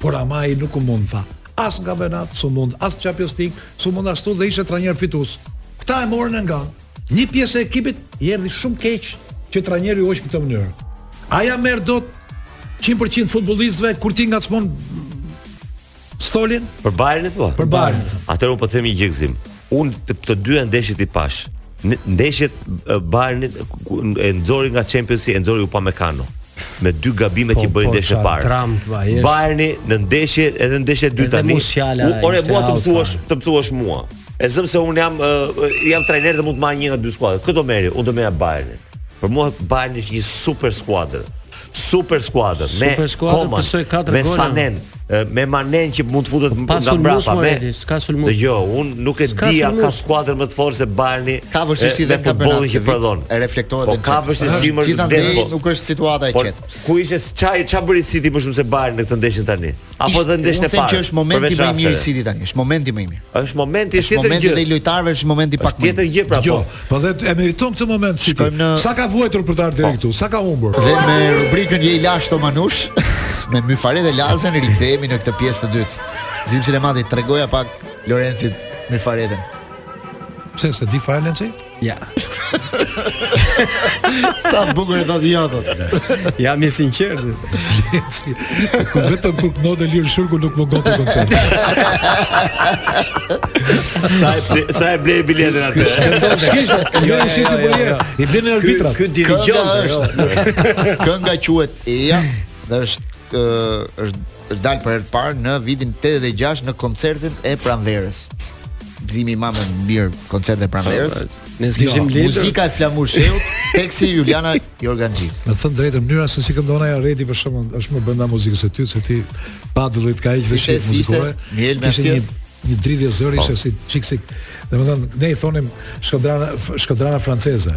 por ama ai nuk u mund tha. As nga vendas, s'u mund, as Champions League, s'u mund ashtu dhe ishte trajner fitus. Këta e morën nga një pjesë e ekipit, i erdhi shumë keq që trajneri u hoq në këtë mënyrë. A ja merr dot 100% futbollistëve kur ti ngacmon stolin? Për Bayernin thua? Për Bayernin. Atëherë po themi gjëegjëzim. Unë të, të dyja ndeshjet i pash. Ndeshjet Bayernin e nxori nga Champions League, e nxori Upamecano me dy gabime po, që bëri po, ndeshje parë. Bayerni në ndeshje edhe ndeshje e dytë tani. Ore mua të thuash, të thuash mua. E zëm se unë jam uh, jam trajner dhe mund të marr një nga dy skuadrat. Kë do merrje? Unë do merrja Bayernin. Për mua Bayern është një super skuadër. super skuadër me super skuadër pësoi 4 gola me Sanen me Manen që mund të futet nga mbrapa me ka sulmues dëgjo unë nuk e di a ka skuadër më të fortë se Bayerni ka vështirësi dhe futbolli që prodhon e reflektohet po ka vështirësi ke të drejtë po. nuk është situata e qetë ku ishte çaj ça bëri City më shumë se Bayern në këtë ndeshje tani Apo dhe ndeshjen e parë. Unë që është momenti më i mirë i City tani, është momenti më i mirë. Është momenti i tjetër gjë. Është momenti i lojtarëve, është momenti pak më. Tjetër gjë pra. Jo, po dhe e meriton këtë moment City. Në... Sa ka vuajtur për të ardhur deri po. këtu? Sa ka humbur? Dhe me rubrikën je i lashtë o Manush, me Myfarete Lazen rikthehemi në këtë pjesë të dytë. Zim si në madhi, tregoja pak Lorencit Myfaretën. Pse se di fare Lenci? Ja. Sa bukur e thotë ja thotë. Jam i sinqertë. Ku vetëm kur këndon Ilir Shaqiri nuk në koncert. sa e ble, sa e ble biletën atë. Shkishte, jo shkishte për lirë. I blen arbitra. Ky dirigjon është. Kënga quhet ja dhe është është Është, del për herë të parë në vitin 86 në koncertin e pranverës. Gëzimi i madh në mirë koncert e pranverës. Ne s'kishim jo, lindur. Muzika e Flamur Shehut, teksti Juliana Jorganxhi. Me të thënë të drejtën mënyra se si këndon ajo Redi për shkak se është më brenda muzikës se ty se ti pa dëllit ka ishte si muzikore. Ishte një një dridhje zëri po. ishte si çik chic. Domethënë ne i thonim shkodrana shkodrana franceze.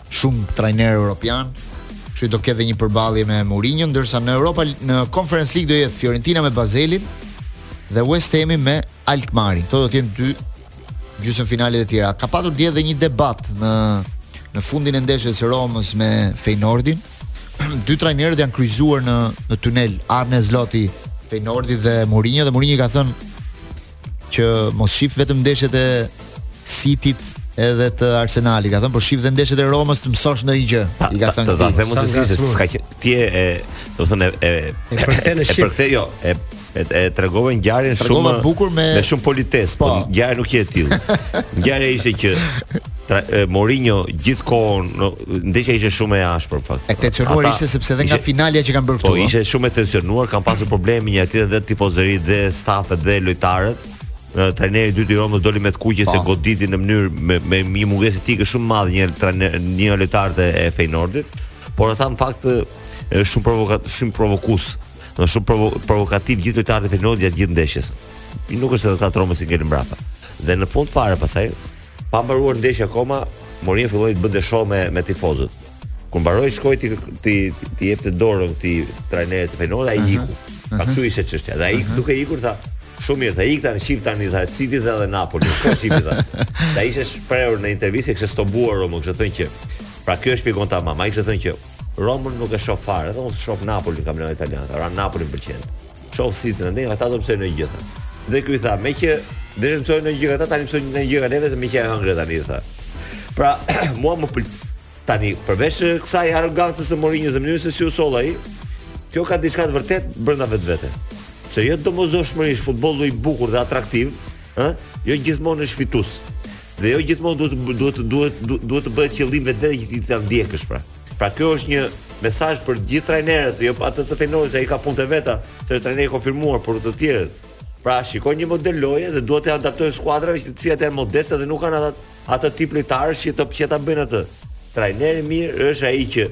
shumë trajner europian, kështu do ketë dhe një përballje me Mourinho, ndërsa në Europa në Conference League do jetë Fiorentina me Bazelin dhe West Hami me Alkmaarin. Këto do të jenë dy gjysmëfinalet e tjera. Ka patur dje dhe një debat në në fundin e ndeshjes së Romës me Feyenoordin. dy trajnerët janë kryqëzuar në në tunel Arne Sloti i Feyenoordit dhe Mourinho dhe Mourinho i ka thënë që mos shif vetëm ndeshjet e City-t edhe të Arsenalit, i ka thënë po shif dhe ndeshjet e Romës të mësosh ndonjë gjë. I ka thënë. Ta them se si s'ka që ti e, domethënë e e përkthe në shqip. E përkthe jo, e e, e tregova ngjarjen shumë bukur me me shumë politesë, po, po ngjarja nuk qe e tillë. Ngjarja ishte që tra, e, Mourinho gjithë kohën Ndeshja ishte shumë e ashpër në fakt. E tensionuar ishte sepse edhe nga ishe, finalja që kanë bërë po, këtu. Po ishte shumë e tensionuar, kanë pasur probleme me njëri-tjetrin dhe tifozërit dhe stafet dhe lojtarët. Trajneri i dytë i Romës doli me të kuqe se po. goditi në mënyrë me, me një mungesë etike shumë të madhe një trajner një lojtar të e Feyenoordit, por ata në fakt shumë provokat shumë provokues, do shumë provo, provokativ gjithë lojtarët e Feyenoordit gjatë gjithë ndeshjes. Nuk është se ata të Romës i ngelën mbrapa. Dhe në fund fare pasaj Pa mbaruar ndeshja akoma, Mourinho filloi të bënte show me me tifozët. Kur mbaroi shkoi t'i t'i t'i jepte dorën këtij trajnerit të Feyenoordit, ai iku. Pra kështu ishte çështja. Dhe ai duke ikur tha, shumë mirë, tha ik tani shif tani tha City dhe edhe Napoli. Shko shif tha. Dhe ai ishte shprehur në intervistë kishte snobuar Romën, kishte thënë që pra kjo e shpjegon tamam. Ai kishte thënë që Romën nuk e shoh fare, edhe unë shoh Napoli, kampionat italian, pra Napoli më pëlqen. Shoh City ndaj, ata do mësojnë të gjithë. Dhe ky i tha, meqë do të mësojnë të gjithë, ata tani mësojnë të gjithë neve, se meqë e hëngre tani, tha. Pra, mua më pël... Tani, përveç kësaj arogancës së Mourinhos, në mënyrën se si u soll ai, kjo ka diçka të vërtetë brenda vetvetes. Se jo domosdoshmërisht futbolli i bukur dhe atraktiv, ë, jo gjithmonë është fitues. Dhe jo gjithmonë duhet duhet duhet duhet të bëhet qëllim vetë që ti ta ndjekësh pra. Pra kjo është një mesazh për të gjithë trajnerët, jo për atë të Feyenoordit, se ai ka punët e veta, se është trajner i konfirmuar, por të tjerët. Pra shikojnë një model loje dhe duhet të adaptojnë skuadrave që të cilat janë modeste dhe nuk kanë atë atë tip lojtarësh që të që ta bëjnë atë. Trajner i mirë është ai që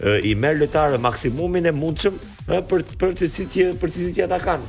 u merr lojtarëve maksimumin e mundshëm për për të cilët që për të cilët që ata kanë.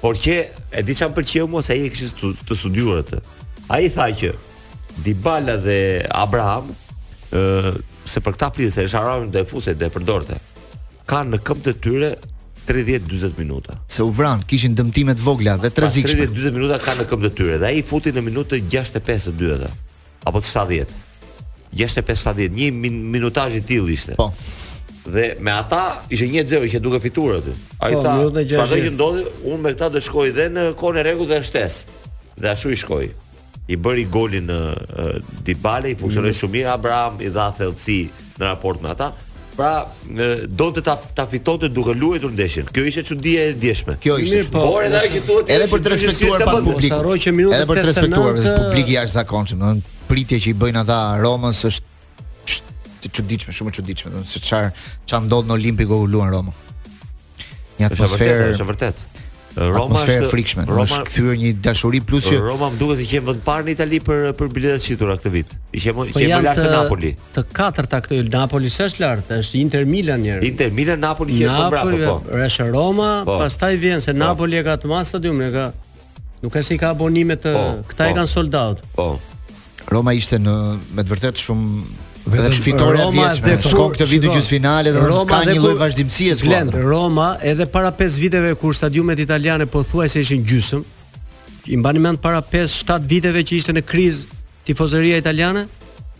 Por që e di ça më pëlqeu mua se ai e kishte të, të studiuar atë. Ai tha që Dybala dhe Abraham ë se për këta priste, se El Shaarawy do e fusej do e përdorte. Kanë në këmbët e tyre 30-40 minuta. Se u vran, kishin dëmtime të vogla dhe të rrezikshme. 30-40 minuta kanë në këmbët e tyre dhe ai i futi në minutën 65 të dytë. apo të 70. 65-70, një min minutazh i tillë ishte. Po. Dhe me ata ishte 1-0 qe duke fituar aty. Ai po, tha, "Çfarë që të ndodhi, unë me këta do shkoj dhe në kohën e rregullt dhe në shtesë." Dhe ashtu i shkoi. I bëri golin në uh, Dybala, i funksionoi mm. shumë mirë Abraham, i dha thellësi në raport me ata. Pra, donte ta ta fitonte duke luajtur ndeshjen. Kjo ishte çudia e djeshme. Kjo ishte. Po, por edhe ajo që thotë edhe për të respektuar pak publikun. Sa rrojë që minuta edhe për të respektuar publik i jashtëzakonshëm, domethënë pritja që i bëjnë ata Romës është të çuditshme, shumë e çuditshme, domethënë se çfarë ça ndodh në Olimpiko kur luan Roma. Një atmosferë është e vërtetë. Roma është e frikshme. Roma është kthyer një dashuri plus që Roma më duket se qe në vend të parë në Itali për për biletat e shitura këtë vit. I qenë po qenë më lart se Napoli. Të katërta këtu Napoli s'është lart, është Inter Milan një. Inter Milan Napoli qenë më brapa po. Napoli është Roma, po. pastaj vjen se po. Napoli e ka të madh stadiumin, e ka Nuk është se i ka abonime të, po, këta po, e kanë sold out. Po. Roma ishte në me të vërtetë shumë Vetëm është fitorja e vjetshme. Shkon këtë vit në gjysmëfinale dhe Roma ka një lloj vazhdimësie skuadra. Roma edhe para 5 viteve kur stadiumet italiane pothuajse ishin gjysëm, i mbani mend para 5-7 viteve që ishte në krizë tifozeria italiane?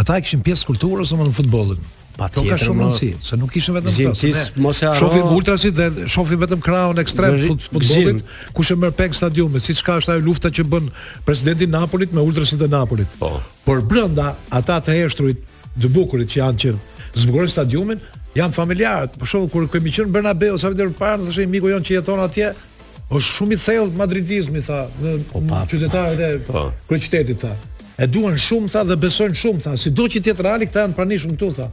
Ata e kishin pjesë të kulturës apo futbollin. Pa to ka shumë rëndësi, se nuk ishin vetëm këto. Zim, ti mos e harro. Shofim ultrasit dhe shofim vetëm krahun ekstrem të futbollit, kush e merr peng stadiumin, siç ka është ajo lufta që bën presidenti i Napolit me ultrasit e Napolit. Po. Por brenda ata të heshtrurit, të bukurit që janë që zbukurojnë stadiumin, janë familjarë. Për shembull kur kemi qenë në Bernabeu sa vite më parë, më thoshte miku jonë që jeton atje, Është shumë i thellë madridizmi tha në po, pa, qytetarët e po. kryeqytetit tha. E duan shumë tha dhe besojnë shumë tha, sido që të jetë Reali këta janë të pranishëm këtu tha.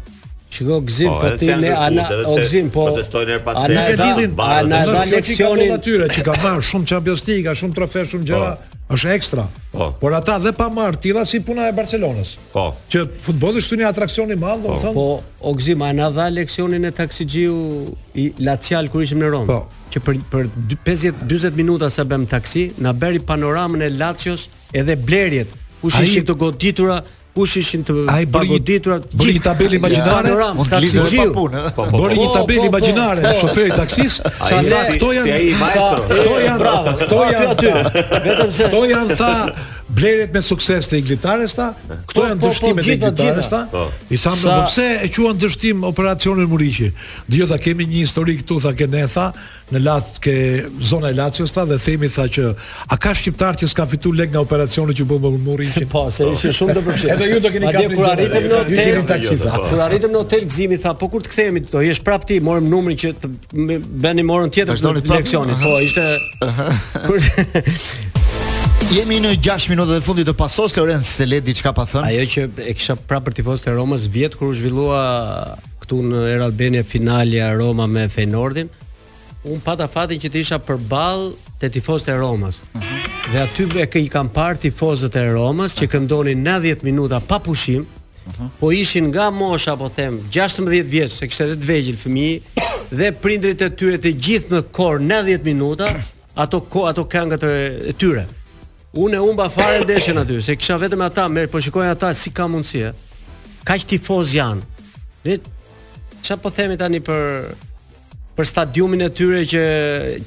Shiko Gzim po, po ti ne na e o Gzim po. Protestojnë herë pas here. Ana e ana e leksionin atyre që ka marrë shumë Champions League, ka shumë trofe, shumë po. gjëra. Është ekstra. Po. Por ata dhe pa marrë të tilla si puna e Barcelonës. Po. Që futbolli është një atraksion i madh, do të thonë. Po, o Gzim na e dha leksionin ai taksixhiu Lacial kur ishim në Romë. Po. që për për 50 40 minuta sa bëmë taksi, na bëri panoramën e Lacios edhe blerjet, kush ai, ishin të goditura, kush ishin të ai pagoditura, bëri një tabelë imagjinare, mund të lidhë pa punë. Po, po, po. Bëri një po, tabelë imagjinare shoferi i taksisë, sa sa këto janë, si ai maestro. Këto janë, bravo, këto janë aty. Vetëm se këto janë tha blerjet me sukses të Igli Tares tha, këto janë dështimet e Igli Tares tha, i thamë ne përse e quan dështim operacionin Muriqi, Jo tha kemi një histori këtu tha ke ne tha në Lacio ke zona e Lacios tha dhe themi tha që a ka shqiptar që s'ka fitu lek nga operacioni që bëmë për Muriqin po se ishin shumë të përfshirë. Edhe ju do keni kapur. Kur arritëm në hotel taksi. Po. Kur arritëm në hotel Gzimi tha po kur të kthehemi do jesh prap ti morëm numrin që të bënim orën tjetër të leksionit. Po ishte kur Jemi në 6 minutat e fundit të Pasos, Lorenc s'e lë diçka pa thënë. Ajo që e kisha prapë për tifozët e Romës vjet kur u zhvillua këtu në Air Albania finalja Roma me Feyenoordin. Unë pata fatin që të isha përballë te tifozët e Romës. Dhe aty e kë i kam parë tifozët e Romës që këndonin 90 minuta pa pushim. Po ishin nga mosha, po them, 16 vjeç, se kishte edhe të vegjël fëmijë dhe prindërit e tyre të gjithë në kor 90 minuta. ato ko ato këngët e, e tyre. Unë e humba fare ndeshjen aty, se kisha vetëm ata, mor po shikoj ata si ka mundësi. e. Kaq tifozë janë. Ne çfarë po themi tani për për stadiumin e tyre që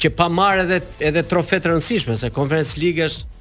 që pa marrë edhe edhe trofe të rëndësishme, se Conference League është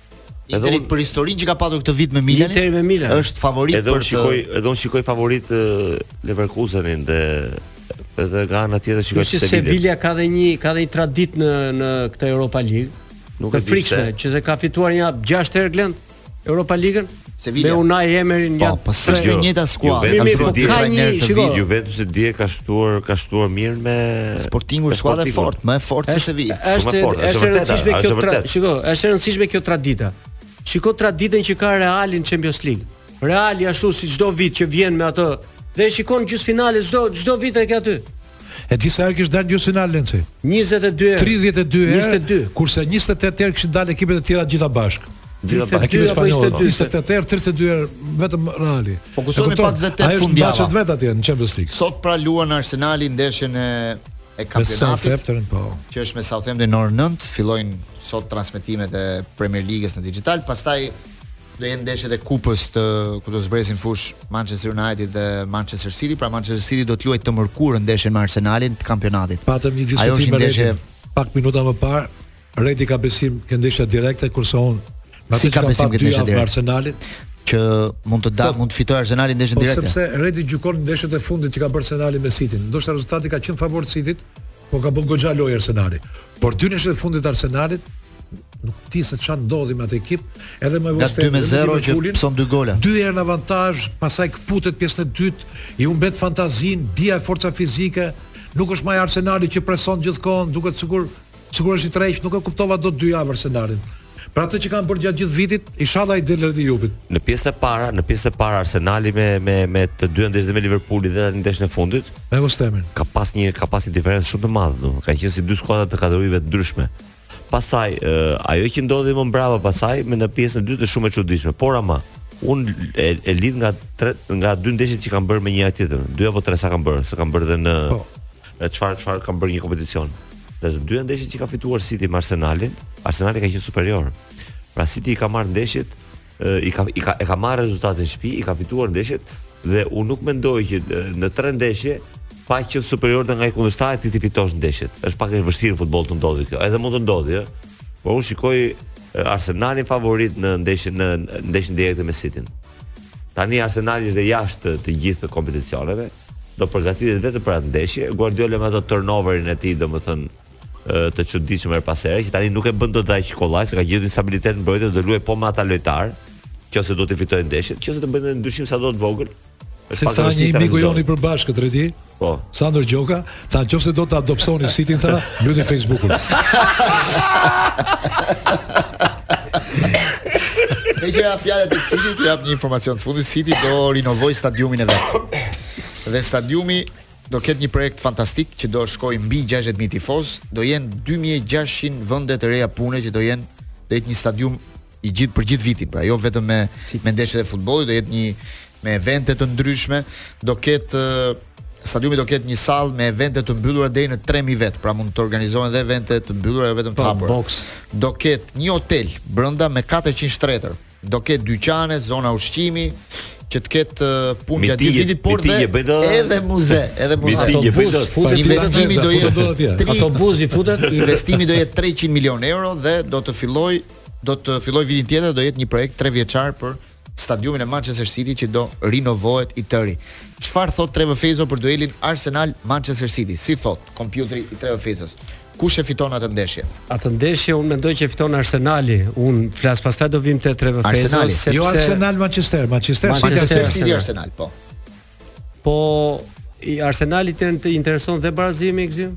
Edhe unë për historinë që ka patur këtë vit me Milanin. Interi me Milan është favorit edhe për të. Edhe unë shikoj, edhe unë shikoj favorit Leverkusenin dhe edhe nga ana tjetër shikoj se Sevilla ka dhe një ka dhe një traditë në në këtë Europa League. Nuk e frikshme që se ka fituar nja 6 herë Glend Europa Ligën. Sevilla. Me Unai Emerin po, pas po, tre të njëjta skuadra. Vetëm se di ka një shiko. Ju vetëm se di ka shtuar, ka shtuar mirë me Sportingun skuadra e fortë, më e fortë se Sevilla. Është është e rëndësishme kjo traditë. Shiko, është e rëndësishme kjo tradita. Shiko traditën që ka Reali në Champions League. Reali ashtu si çdo vit që vjen me atë dhe e shikon gjysmëfinale çdo çdo vit e ka aty. E di sa herë kish dalë gjysëm finale Lenci? 22 herë. 32 herë. 22. Kurse 28 herë kishin dalë ekipet e tjera gjitha bashkë. Gjitha bashkë. Ekipet spanjolle. 28 herë, 32 herë vetëm Reali. Fokusohemi pak dhe tek fundjava. Ai është bashkë vetë atje në Champions League. Sot pra luan Arsenali ndeshjen e e kampionatit. Po. Që është me Southampton në orën 9, fillojnë sot transmetimet e Premier Ligës në digital, pastaj do jenë ndeshjet e kupës te ku do zbresin në fushë Manchester United dhe Manchester City, pra Manchester City do të luajë të mërkurën ndeshjen me Arsenalin të kampionatit. Patëm një diskutim me Redin pak minuta më parë, Redi ka besim ke ndeshja direkte kurse unë s'i kam besim ke ndeshja direkte Arsenalit që mund të dalë, mund të fitojë Arsenali ndeshjen po, direkte. Po sepse Redi gjykon ndeshjet e fundit që ka bërë Arsenali me City. Ndoshta rezultati ka qenë favor City-t, Po ka bërë goxha lojë Arsenali. Por dy ndeshjet e fundit Arsenalit nuk di se ça ndodhi me atë ekip, edhe me West Ham. 2-0 që pëson dy gola. Dy herë në avantazh, pastaj këputet pjesën e dytë, i humbet fantazinë, bie forca fizike, nuk është më Arsenali që preson gjithë kohën, duket sikur sikur është i tërhequr, nuk e kuptova dot dy javë Arsenalin. Për atë që kanë bërë gjatë gjithë vitit, inshallah i del Redi Jupit. Në pjesën e parë, në pjesën e parë Arsenali me me me të dy ndeshjet me Liverpoolin dhe tani ndeshjen e fundit. Me West Hamin. Ka pas një ka pas një diferencë shumë të madhe, domethënë ka qenë si dy skuadra të kategorive të ndryshme. Pastaj uh, ajo që ndodhi më mbrapa pastaj me në pjesën e dytë është shumë e çuditshme, por ama unë e, e lidh nga tre, nga dy ndeshjet që kanë bërë me njëra-tjetrën, dy apo tre sa kanë bërë, sa kanë bërë dhe në po. E çfarë çfarë kanë bërë në kompeticion. Në të dyja ndeshjet që ka fituar City me Arsenalin, Arsenali ka qenë superior. Pra City i ka marrë ndeshjet, i ka i ka e ka marrë rezultatin në shtëpi, i ka fituar ndeshjet dhe unë nuk mendoj që në tre ndeshje pa qenë superior ti ndaj kundërshtarit ti t'i fitosh ndeshjet. Është pak e vështirë në futboll të ndodhë kjo. Edhe mund të ndodhë, ë. Por unë shikoj Arsenalin favorit në ndeshjen në ndeshjen direkte me City. Tani Arsenali është jashtë të gjithë kompeticioneve. do përgatitet vetëm për atë ndeshje. Guardiola me ato turnoverin e tij, domethënë të çuditshëm herë pas here, që tani nuk e bën dot aq kollaj, se ka gjetur një stabilitet në mbrojtje, do luajë po me ata lojtarë, qoftë se do t'i fitojë ndeshjet, qoftë se do bëjë një ndryshim sado të vogël. Si tha një miku jonë i përbashkët Redi, po. Sandër Gjoka, Tha qoftë se do ta dobësoni Cityn tha, mbyllni Facebookun. Meqë ra fjala te City, të jap një informacion të fundit, City do rinovojë stadiumin e vet. Dhe stadiumi do ketë një projekt fantastik që do shkojë mbi 60.000 tifozë, do jenë 2.600 vende të reja pune që do jenë, do jetë një stadium i gjithë për gjithë vitin, pra jo vetëm me si. me ndeshjet e futbollit, do jetë një me evente të ndryshme, do ketë stadiumi do ketë një sallë me evente të mbyllura deri në 3000 vet, pra mund të organizohen edhe evente të mbyllura jo vetëm të po, hapura. Box. Do ketë një hotel brenda me 400 shtretër. Do ketë dyqane, zona ushqimi që të ketë punë gjatë gjithë vitit, por dhe edhe muze, edhe muze. Autobus, futet investimi do jetë. Autobus i futet. Investimi do jetë 300 milionë euro dhe do të fillojë do të filloj vitin tjetër do jetë një projekt tre vjeçar për stadiumin e Manchester City që do rinovohet i tëri. Çfarë thot Trevor Fezo për duelin Arsenal Manchester City? Si thot kompjuteri i Trevor Fezos? Kush e fiton atë ndeshje? Atë ndeshje unë mendoj që e fiton Arsenali. Un flas pastaj do vim te Trevor Fezo sepse jo Arsenal Manchester, Manchester, Manchester City Arsenal, po. Po Arsenalit i intereson dhe barazimi me Xhim?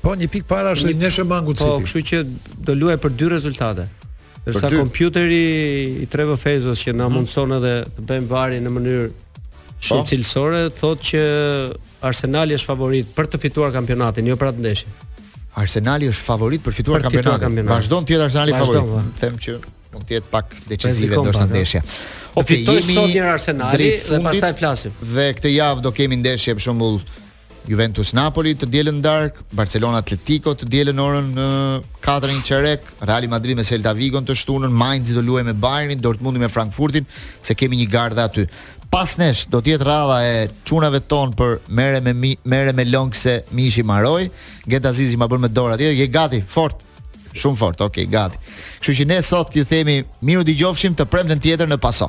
Po një pikë para është një ndeshje mangut po, City. Po, kështu që do luaj për dy rezultate. Ndërsa kompjuteri i Trevor Fezos që na mhm. mundson edhe të bëjmë varin në mënyrë po. shumë cilësore, thotë që Arsenali është favorit për të fituar kampionatin, jo për atë ndeshje. Arsenali është favorit për fituar kampionatin. Vazhdon të jetë Arsenali favorit. Them që Mund të jetë pak decisive ndoshta ndeshja. O fitoj jemi sot një Arsenali dhe pastaj flasim. Dhe këtë javë do kemi ndeshje për shembull Juventus Napoli të dielën në darkë, Barcelona Atletico të dielën në orën 4 e një çerek, Real Madrid me Celta Vigo të shtunën, Mainz do luajë me Bayernin, Dortmundi me Frankfurtin, se kemi një garë aty. Pas nesh do të jetë radha e çunave ton për Merre me Merre me long se mishi maroi, Getazizi ma bën me dorë atje, je gati, fort. Shumë fort, ok, gati. Kështu që ne sot ju themi mirë u dëgjofshim të premten tjetër në Paso.